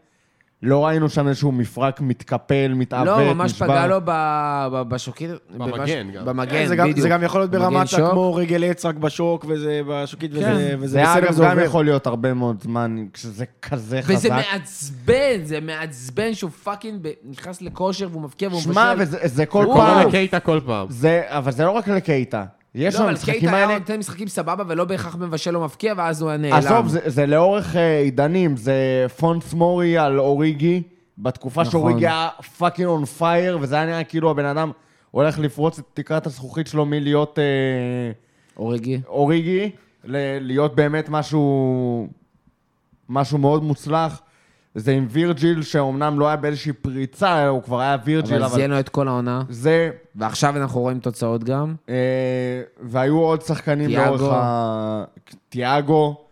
Speaker 2: לא ראינו שם איזשהו מפרק מתקפל, מתעוות,
Speaker 1: לא, ממש
Speaker 2: נשבר.
Speaker 1: פגע לו ב- ב- בשוקית.
Speaker 3: במגן גם.
Speaker 1: במגן,
Speaker 4: זה גם-
Speaker 1: בדיוק.
Speaker 4: זה גם יכול להיות ברמת. כמו רגל עץ רק בשוק, וזה בשוקית, וזה
Speaker 1: כן.
Speaker 4: וזה
Speaker 2: זה
Speaker 4: בסדר,
Speaker 2: אגב
Speaker 4: זה
Speaker 2: גם
Speaker 4: עובר.
Speaker 2: יכול להיות הרבה מאוד זמן, כשזה כזה חזק.
Speaker 1: וזה מעצבן, זה מעצבן שהוא fucking ב- נכנס לכושר והוא מבקיע והוא
Speaker 2: שמע,
Speaker 1: מבשל.
Speaker 2: וזה זה כל
Speaker 1: וואו.
Speaker 3: קורא
Speaker 2: פעם.
Speaker 3: לקייטה כל פעם.
Speaker 2: זה, אבל זה לא רק לקייטה. יש
Speaker 1: לא, אבל
Speaker 2: משחקים
Speaker 1: קייטה היה
Speaker 2: האלה...
Speaker 1: נותן משחקים סבבה ולא בהכרח מבשל או מבקיע, ואז הוא נעלם.
Speaker 2: עזוב, זה, זה לאורך אה, עידנים, זה פונס מורי על אוריגי, בתקופה
Speaker 1: נכון.
Speaker 2: שאוריגי היה fucking on fire, וזה היה נראה כאילו הבן אדם הולך לפרוץ את תקרת הזכוכית שלו מלהיות אה,
Speaker 1: אוריגי.
Speaker 2: אוריגי, ל- להיות באמת משהו, משהו מאוד מוצלח. זה עם וירג'יל, שאומנם לא היה באיזושהי פריצה, הוא כבר היה וירג'יל,
Speaker 1: אבל
Speaker 2: אבל...
Speaker 1: זיינו את כל העונה.
Speaker 2: זה,
Speaker 1: ועכשיו אנחנו רואים תוצאות גם.
Speaker 2: אה, והיו עוד שחקנים
Speaker 1: תיאגו.
Speaker 2: לאורך ה... תיאגו.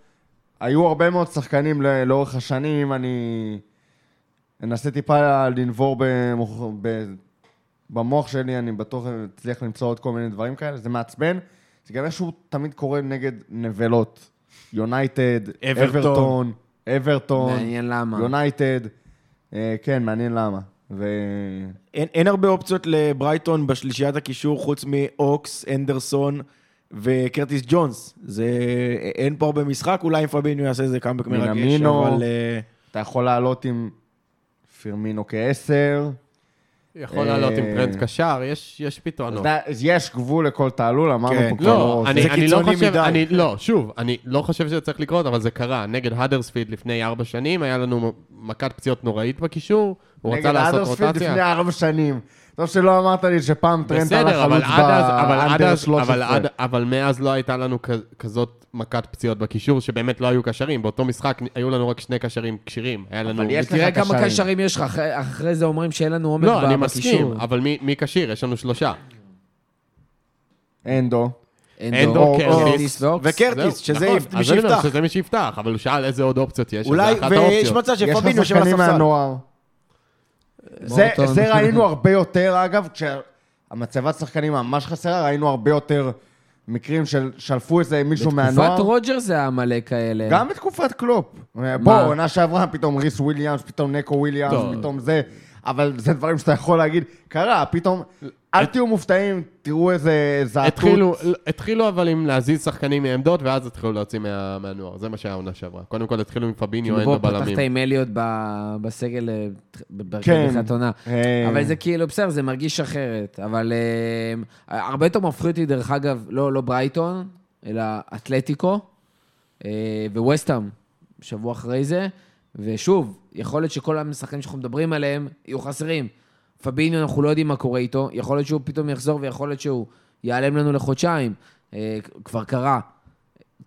Speaker 2: היו הרבה מאוד שחקנים ל- לאורך השנים, אני אנסה טיפה לנבור במוח... ב... במוח שלי, אני בטוח אצליח למצוא עוד כל מיני דברים כאלה, זה מעצבן. זה גם איכשהו תמיד קורה נגד נבלות. יונייטד,
Speaker 4: אברטון.
Speaker 2: אברטון, אברטון,
Speaker 1: מעניין למה.
Speaker 2: יונייטד. אה, כן, מעניין למה. ו...
Speaker 4: אין, אין הרבה אופציות לברייטון בשלישיית הקישור חוץ מאוקס, אנדרסון וקרטיס ג'ונס. זה, אין פה הרבה משחק, אולי אם פביניו יעשה איזה קאמבק מרגש. אבל... אה,
Speaker 2: אתה יכול לעלות עם פירמינו כעשר.
Speaker 3: יכול לעלות עם
Speaker 2: אה,
Speaker 3: טרנד קשר, יש יש פתרונות.
Speaker 2: יש גבול לכל תעלול, אמרנו
Speaker 4: כן.
Speaker 2: פה כבר
Speaker 3: לא,
Speaker 2: לא...
Speaker 3: אני,
Speaker 4: זה
Speaker 3: לא
Speaker 4: קיצוני
Speaker 3: חושב,
Speaker 4: מדי.
Speaker 3: אני, לא, שוב, אני לא חושב שזה צריך לקרות, אבל זה קרה. נגד האדרספילד לפני ארבע שנים, היה לנו מכת פציעות נוראית בקישור, הוא רצה
Speaker 2: נגד
Speaker 3: לעשות
Speaker 2: האדרספילד לפני
Speaker 3: רוטציה.
Speaker 2: ארבע שנים. טוב שלא אמרת לי שפעם טרנט הלך
Speaker 3: בסדר, אבל
Speaker 2: חלוץ
Speaker 3: עד אז, אבל עד
Speaker 2: באנדר
Speaker 3: אז,
Speaker 2: 13.
Speaker 3: אבל, עד, אבל מאז לא הייתה לנו כזאת מכת פציעות בקישור, שבאמת לא היו קשרים. באותו משחק היו לנו רק שני קשרים כשירים. היה לנו...
Speaker 2: אבל יש לך
Speaker 1: תראה כמה
Speaker 2: קשרים.
Speaker 1: יש לך, אחרי- אחרי זה אומרים שאין לנו עומק
Speaker 3: לא, אני
Speaker 1: ב-
Speaker 3: מסכים,
Speaker 1: בקישור.
Speaker 3: אבל מי, מי כשיר? יש לנו שלושה.
Speaker 2: אנדו.
Speaker 3: אנדו, קרטיס.
Speaker 4: וקרטיס, שזה
Speaker 3: נכון,
Speaker 4: מי
Speaker 3: אז אני אומר
Speaker 4: שיפתח.
Speaker 3: שזה מי שיפתח, אבל הוא שאל איזה עוד אופציות יש,
Speaker 4: אולי, ויש. מצב
Speaker 2: יש לך
Speaker 4: שפביניו יושב על
Speaker 2: שחקנים. מהנוער. זה. זה ראינו הרבה יותר, אגב, כשהמצבת שחקנים ממש חסרה, ראינו הרבה יותר מקרים של שלפו איזה מישהו
Speaker 1: בתקופת
Speaker 2: מהנוער.
Speaker 1: רוג'רס זה היה מלא כאלה.
Speaker 2: גם בתקופת קלופ. בוא, עונה שעברה, פתאום ריס וויליאמס, פתאום נקו וויליאמס. פתאום זה. אבל זה דברים שאתה יכול להגיד, קרה, פתאום, אל תהיו מופתעים, תראו איזה זעטוט.
Speaker 3: התחילו, התחילו אבל עם להזיז שחקנים מעמדות, ואז התחילו להוציא מה, מהנוער. זה מה שהיה העונה שעברה. קודם כל התחילו עם פביניו, אין לו בלמים.
Speaker 1: פתחת עם אליוט ב- בסגל אה, בברכת
Speaker 2: כן.
Speaker 1: עונה.
Speaker 2: אה,
Speaker 1: אבל זה כאילו, בסדר, זה מרגיש אחרת. אבל אה, הרבה יותר מפחיד אותי, דרך אגב, לא לא ברייטון, אלא אתלטיקו וווסטהאם, שבוע אחרי זה. ושוב, יכול להיות שכל המשחקים שאנחנו מדברים עליהם יהיו חסרים. פביניו, אנחנו לא יודעים מה קורה איתו, יכול להיות שהוא פתאום יחזור ויכול להיות שהוא ייעלם לנו לחודשיים. אה, כבר קרה.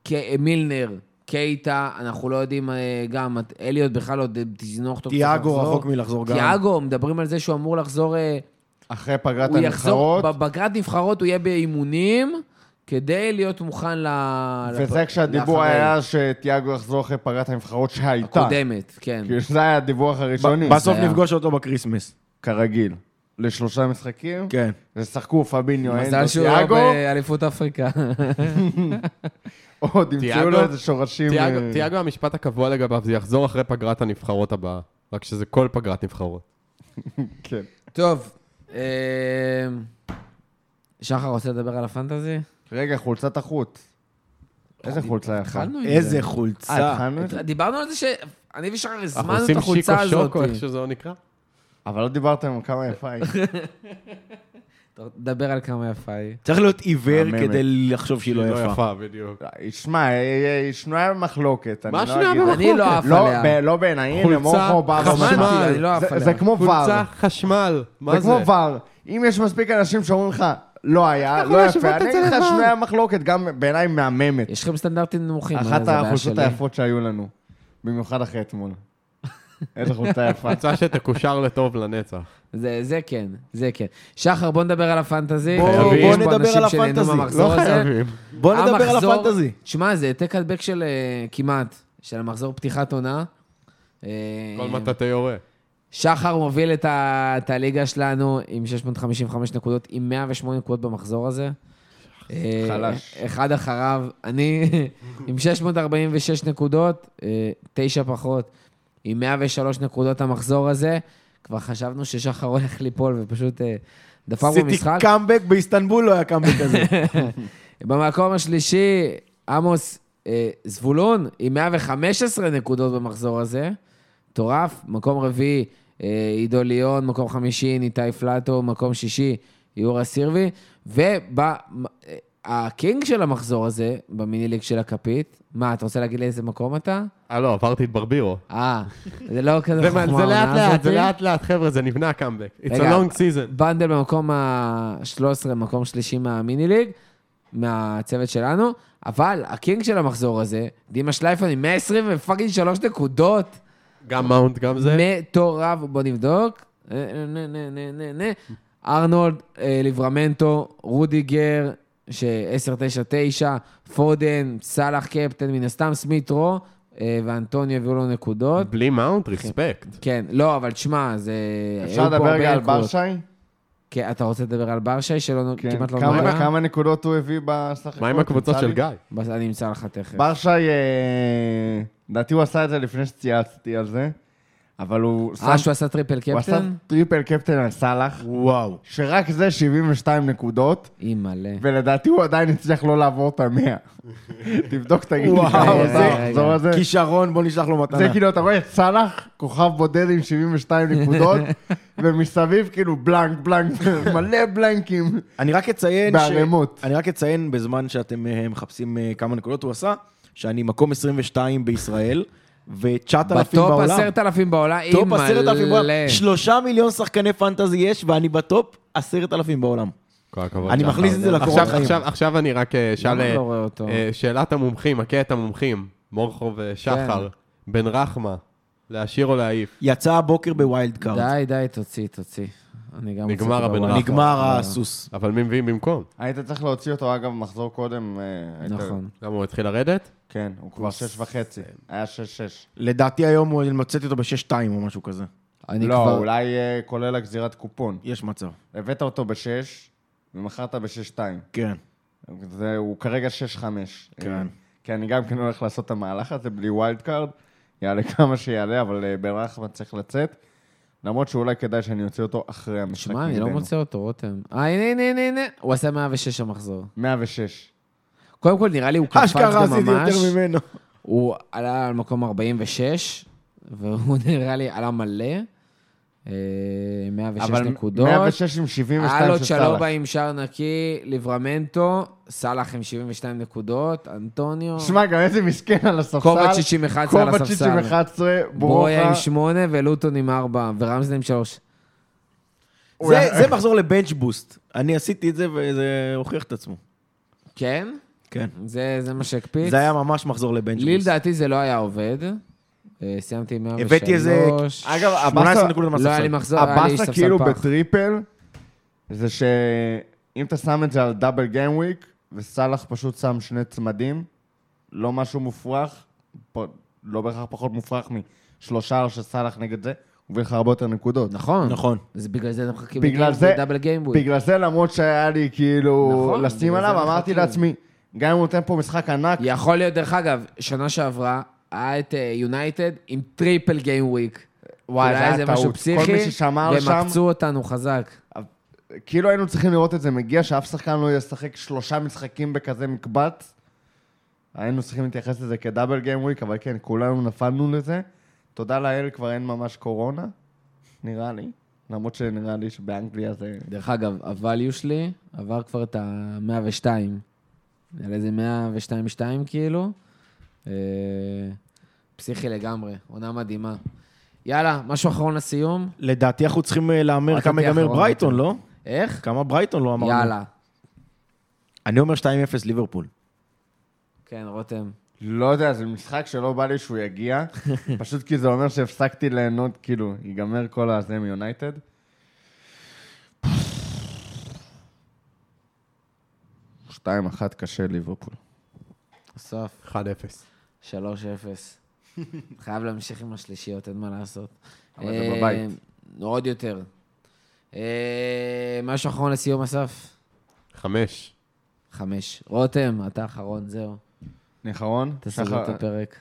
Speaker 1: ק- מילנר, קייטה, אנחנו לא יודעים אה, גם, אליוט בכלל עוד תזנוח אותו.
Speaker 4: תיאגו. רחוק מלחזור גם.
Speaker 1: תיאגו, מדברים על זה שהוא אמור לחזור, אה,
Speaker 2: אחרי פגרת הנבחרות,
Speaker 1: בפגרת נבחרות הוא יהיה באימונים, כדי להיות מוכן ל...
Speaker 2: וזה
Speaker 1: לפ-
Speaker 2: כשהדיבור
Speaker 1: לאחרי.
Speaker 2: היה שתיאגו יחזור אחרי פגרת הנבחרות שהייתה.
Speaker 1: הקודמת, כן.
Speaker 2: כאילו זה היה הדיווח הראשוני.
Speaker 4: בסוף
Speaker 1: היה.
Speaker 4: נפגוש אותו בקריסמס.
Speaker 2: כרגיל. לשלושה משחקים.
Speaker 4: כן.
Speaker 2: ושחקו פביניו,
Speaker 1: מזל
Speaker 2: הנדו,
Speaker 1: שהוא לא
Speaker 2: תיאגו,
Speaker 1: באליפות אפריקה. [laughs]
Speaker 2: עוד ימצאו
Speaker 3: תיאגו-
Speaker 2: לו איזה שורשים.
Speaker 3: תיאגו,
Speaker 2: אה,
Speaker 3: תיאגו המשפט הקבוע לגביו, זה יחזור אחרי פגרת הנבחרות הבאה. רק שזה כל פגרת נבחרות. [laughs]
Speaker 2: כן.
Speaker 1: טוב, אה, שחר רוצה לדבר על הפנטזי?
Speaker 2: רגע, חולצת החוץ. איזה חולצה יפה.
Speaker 4: איזה
Speaker 2: אה,
Speaker 4: חולצה.
Speaker 2: זה?
Speaker 1: דיברנו על זה שאני ושחר
Speaker 3: אנחנו
Speaker 1: הזמנו את
Speaker 3: עושים
Speaker 1: החולצה
Speaker 3: שיקו
Speaker 1: הזאת.
Speaker 3: שוק, או איך שזה נקרא.
Speaker 2: אבל לא דיברתם על כמה יפה היא. [laughs]
Speaker 1: דבר על כמה יפה היא.
Speaker 4: צריך להיות עיוור. כדי לחשוב שהיא לא יפה.
Speaker 3: יפה, בדיוק.
Speaker 2: שמע, אה, אה, שנויה במחלוקת. אני
Speaker 3: מה
Speaker 2: לא
Speaker 3: שנויה במחלוקת?
Speaker 1: אני לא עף
Speaker 2: לא,
Speaker 1: עליה.
Speaker 2: לא בעיניי, הנה
Speaker 3: חולצה
Speaker 2: מורכו בא
Speaker 3: חשמל.
Speaker 1: אני לא
Speaker 2: זה- כמו
Speaker 3: חולצה
Speaker 2: ור.
Speaker 3: חשמל, מה
Speaker 2: זה
Speaker 3: זה?
Speaker 2: כמו ור. אם יש מספיק אנשים שאומרים לך, לא היה, לא יפה, אני אגיד לך
Speaker 3: לבר.
Speaker 2: שנויה במחלוקת, גם בעיניי מהממת.
Speaker 1: יש לכם סטנדרטים נמוכים.
Speaker 2: אחת
Speaker 1: שלי?
Speaker 2: היפות שהיו לנו. במיוחד אחרי אתמול. [laughs] איזה חולצה יפה.
Speaker 3: חולצה שתקושר לטוב לנצח.
Speaker 1: זה, זה כן, זה כן. שחר, בוא נדבר על הפנטזי.
Speaker 4: בוא- נדבר על הפנטזי.
Speaker 3: לא. חייבים.
Speaker 4: בוא נדבר על הפנטזי.
Speaker 1: תשמע, זה העתק הדבק של אה, כמעט, של המחזור פתיחת עונה. אה,
Speaker 3: כל מטאטא יורה.
Speaker 1: שחר מוביל את, ה, את הליגה שלנו עם 655 נקודות, עם 108 נקודות במחזור הזה. אה,
Speaker 2: חלש.
Speaker 1: אחד אחריו, אני עם 646 נקודות, אה, תשע פחות, עם 103 נקודות המחזור הזה. כבר חשבנו ששחר הולך ליפול ופשוט אה, דפק
Speaker 4: עשיתי
Speaker 1: במשחק.
Speaker 4: קאמבק, באיסטנבול לא היה קאמבק כזה. [laughs]
Speaker 1: במקום השלישי, עמוס זבולון עם 115 נקודות במחזור הזה. מטורף. מקום רביעי, אה, עידו ליאון, מקום חמישי, ניתאי פלטו, מקום שישי, יורה סירבי. וה king של המחזור הזה, ב mini league של הכפית, מה, אתה רוצה להגיד לי איזה מקום אתה?
Speaker 3: אה, לא, עברתי את ברבירו.
Speaker 1: אה, זה לא כזה
Speaker 3: זה
Speaker 1: חוכמה.
Speaker 3: זה לאט לאט. זה לאט לאט, חבר'ה, זה נבנה קאמבק. It's a long season.
Speaker 1: בנדל במקום ה-13, מקום שלישי מה mini league, מהצוות שלנו, אבל ה king של המחזור הזה, דימה שלייפון עם 120 ו fucking 3 נקודות,
Speaker 3: גם מאונט, גם זה.
Speaker 1: מטורף, בוא נבדוק. אה, נה, נה, נה, נה, נה. ארנולד, אה, ליברמנטו, רודיגר, ש-10-9-9, פודן, סאלח קפטן, מן הסתם, סמית רו, אה, ואנטוניו הביאו לו נקודות.
Speaker 3: בלי מאונט, respect.
Speaker 1: כן, לא, אבל תשמע, זה...
Speaker 2: אפשר לדבר רגע על. ברשי?
Speaker 1: כן, אתה רוצה לדבר על ברשי, שלא
Speaker 2: כן.
Speaker 1: כמעט לא
Speaker 2: כמה-
Speaker 1: נוגע?
Speaker 2: כמה נקודות הוא הביא בסך
Speaker 3: מה עם
Speaker 2: הכל?
Speaker 3: הקבוצות של. גיא?
Speaker 1: אני אמצא לך תכף.
Speaker 2: ברשי, אה, לדעתי הוא עשה את זה לפני שצייצתי על זה, אבל הוא
Speaker 1: אה, שהוא עשה triple
Speaker 2: הוא עשה
Speaker 1: קפטן?
Speaker 2: triple captain על סאלח,
Speaker 4: וואו.
Speaker 2: שרק זה 72 נקודות,
Speaker 1: אימא'לה.
Speaker 2: ולדעתי הוא עדיין הצליח לא לעבור את המאה. [laughs] תבדוק, תגיד לי
Speaker 4: וואו,
Speaker 1: רגע.
Speaker 2: במחזור הזה.
Speaker 4: כישרון, בוא נשלח לו
Speaker 2: זה
Speaker 4: מתנה.
Speaker 2: כאילו, אתה רואה את סאלח, כוכב בודד עם 72 [laughs] נקודות, ומסביב כאילו blank, blank, [laughs] מלא בלנקים
Speaker 4: אני רק אציין.
Speaker 2: בערימות.
Speaker 4: אני רק אציין, בזמן שאתם אה, מחפשים אה, כמה נקודות הוא עשה, שאני מקום 22 בישראל, ו-9,000
Speaker 1: ב top
Speaker 4: בעולם.
Speaker 1: עשרת אלפים בעולם,
Speaker 4: top 10,000 בעולם.
Speaker 1: אימא'לה.
Speaker 4: שלושה מיליון שחקני fantasy יש, ואני ב top 10,000 בעולם.
Speaker 3: כל הכבוד.
Speaker 4: אני. מכניס את זה לקורות
Speaker 3: עכשיו-
Speaker 4: חיים.
Speaker 3: עכשיו- עכשיו אני רק אה, אשאל...
Speaker 1: למה
Speaker 3: אה,
Speaker 1: לא?
Speaker 3: אה, שאלת המומחים, מכה את המומחים, מורכו ושחר, בן רחמה, להשאיר או להעיף?
Speaker 4: יצא הבוקר ב wild card.
Speaker 1: די, די, תוציא, תוציא. אני גם
Speaker 3: נגמר הבן. רחמה.
Speaker 4: נגמר הסוס.
Speaker 3: אבל מי מביאים במקום?
Speaker 2: היית צריך להוציא אותו, אגב, מחזור קודם. אה,
Speaker 1: נכון.
Speaker 3: למה הוא התחיל לרדת?
Speaker 2: כן, הוא כבר שש וחצי. היה שש שש.
Speaker 4: לדעתי היום הוא מצאתי אותו ב-6-2 או משהו כזה.
Speaker 1: אני
Speaker 2: לא,
Speaker 1: כבר...
Speaker 2: אולי אה, כולל הגזירת קופון.
Speaker 4: יש מצב.
Speaker 2: הבאת אותו בשש, ומכרת בשש שתיים.
Speaker 4: כן.
Speaker 2: זה, הוא כרגע שש חמש.
Speaker 4: כן.
Speaker 2: אה, כי אני גם כן הולך לעשות את המהלך הזה בלי wild card. יעלה [laughs] כמה שיעלה, אבל אה, בן רחמן צריך לצאת. למרות שאולי כדאי שאני אוציא אותו אחרי המשחק
Speaker 1: שמע, אני לא. מוצא אותו, רותם. אה, הנה, הנה, הנה, הנה. הוא עשה 106 המחזור.
Speaker 2: 106.
Speaker 1: קודם כל, נראה לי הוא קפץ
Speaker 4: אשכרה עשיתי
Speaker 1: ממש.
Speaker 4: יותר ממנו.
Speaker 1: הוא עלה על מקום 46, והוא [laughs] נראה לי עלה מלא. אה, 106
Speaker 2: אבל
Speaker 1: נקודות.
Speaker 2: 106 עם 72
Speaker 1: אלוט
Speaker 2: של סאלח.
Speaker 1: עם שער נקי, ליברמנטו, סאלח עם 72 נקודות, אנטוניו,
Speaker 2: שמע, גם איזה מסכן על הספסל.
Speaker 1: קובצ'יץ' עם 11 על
Speaker 2: קובצ'יץ' עם
Speaker 1: הספסל,
Speaker 2: 11,
Speaker 1: ברויה עם
Speaker 2: ברוכה.
Speaker 1: 8 ולוטון עם 4, ורמזל עם 3.
Speaker 4: זה- זה מחזור לבנץ' בוסט. אני עשיתי את זה וזה הוכיח את עצמו.
Speaker 1: כן?
Speaker 4: כן.
Speaker 1: זה זה מה שהקפיץ.
Speaker 4: זה היה ממש מחזור לבנץ'
Speaker 1: לי. לדעתי זה לא היה עובד. אה, סיימתי עם 103.
Speaker 4: הבאתי איזה...
Speaker 2: אגב,
Speaker 4: 18
Speaker 2: הבאסה-
Speaker 1: לא היה לי. מחזור, היה לי
Speaker 2: הבאסה כאילו. בטריפל, זה שאם אתה שם את זה על דאבל גיים וויק, וסאלח פשוט שם שני צמדים, לא משהו מופרך, לא בהכרח פחות מופרך משלושה של סאלח נגד זה, הוא מביא לך הרבה יותר נקודות.
Speaker 1: נכון.
Speaker 4: נכון.
Speaker 1: אז בגלל זה אנחנו מחכים
Speaker 2: בגלל
Speaker 1: ל game-
Speaker 2: זה-
Speaker 1: ל double game week.
Speaker 2: בגלל זה, למרות שהיה לי כאילו
Speaker 1: נכון,
Speaker 2: לשים עליו, אמרתי. לעצמי, גם אם הוא נותן פה משחק ענק,
Speaker 1: יכול להיות, דרך אגב, שנה שעברה, היה את יונייטד עם triple game week.
Speaker 2: וואי, זה היה
Speaker 1: משהו
Speaker 2: טעות. כל
Speaker 1: פסיכי,
Speaker 2: מי ששמר
Speaker 1: והם עקצו אותנו חזק.
Speaker 2: כאילו היינו צריכים לראות את זה מגיע, שאף שחקן לא ישחק שלושה משחקים בכזה מקבץ. היינו צריכים להתייחס לזה כדאבל גיים וויק, אבל כן, כולנו נפלנו לזה. תודה לאל, כבר אין ממש קורונה, נראה לי. למרות שנראה לי שבאנגליה זה...
Speaker 1: דרך אגב, הvalue שלי עבר כבר את ה-102. על איזה 102-2 כאילו. אה, פסיכי לגמרי, עונה מדהימה. יאללה, משהו אחרון לסיום?
Speaker 4: לדעתי אנחנו צריכים אה, להמר כמה ייגמר ברייטון,
Speaker 1: רותם.
Speaker 4: לא?
Speaker 1: איך?
Speaker 4: כמה ברייטון לא אמרנו.
Speaker 1: יאללה.
Speaker 4: אני אומר 2-0 ליברפול.
Speaker 1: כן, רותם.
Speaker 2: לא יודע, זה משחק שלא בא לי שהוא יגיע, [laughs] פשוט כי זה אומר שהפסקתי ליהנות, כאילו, ייגמר כל הזה מיונייטד. שתיים אחת קשה ליברפול.
Speaker 1: בסוף,
Speaker 3: 1-0.
Speaker 1: 3-0. חייב להמשיך עם השלישיות, אין מה לעשות.
Speaker 2: אבל זה
Speaker 1: אה,
Speaker 2: בבית.
Speaker 1: עוד יותר. אה, משהו אחרון לסיום, אסף?
Speaker 3: 5.
Speaker 1: חמש. רותם, אתה אחרון, זהו.
Speaker 2: אני אחרון?
Speaker 1: תסגור את הפרק.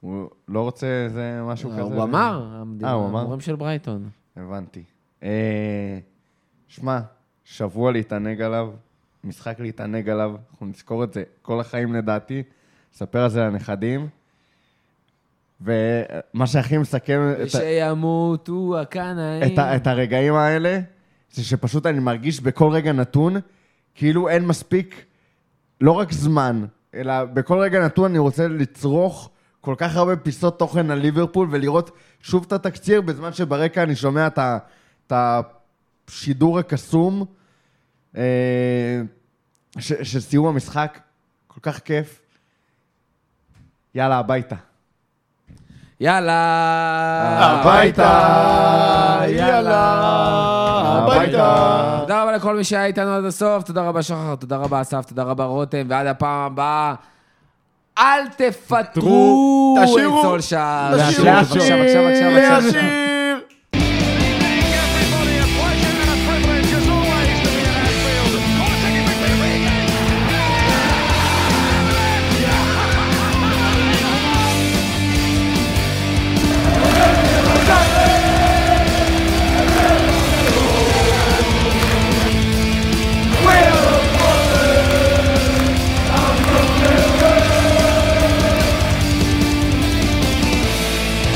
Speaker 2: הוא לא רוצה איזה משהו כזה?
Speaker 1: הוא אמר, המדינה-
Speaker 2: אה, הוא אמר?
Speaker 1: המורים של ברייטון.
Speaker 2: הבנתי. אה, שמע, שבוע להתענג עליו, משחק להתענג עליו, אנחנו נזכור את זה כל החיים לדעתי, נספר על זה לנכדים. ומה שהכי מסכם את, ה-
Speaker 1: שימותו הקנאים.
Speaker 2: את, ה- את הרגעים האלה, זה שפשוט אני מרגיש בכל רגע נתון, כאילו אין מספיק, לא רק זמן, אלא בכל רגע נתון אני רוצה לצרוך כל כך הרבה פיסות תוכן על ליברפול ולראות שוב את התקציר, בזמן שברקע אני שומע את, השידור הקסום ש, של סיום המשחק. כל כך כיף. יאללה, הביתה.
Speaker 1: יאללה!
Speaker 2: הביתה,
Speaker 1: יאללה!
Speaker 2: הביתה.
Speaker 1: תודה רבה לכל מי שהיה איתנו עד הסוף, תודה רבה שחר, תודה רבה אסף, תודה רבה רותם, ועד הפעם הבאה, אל תפטרו את
Speaker 4: תשאירו,
Speaker 1: סולשר.
Speaker 4: תשאירו,
Speaker 1: בבקשה, בבקשה, בבקשה.
Speaker 4: להשאיר.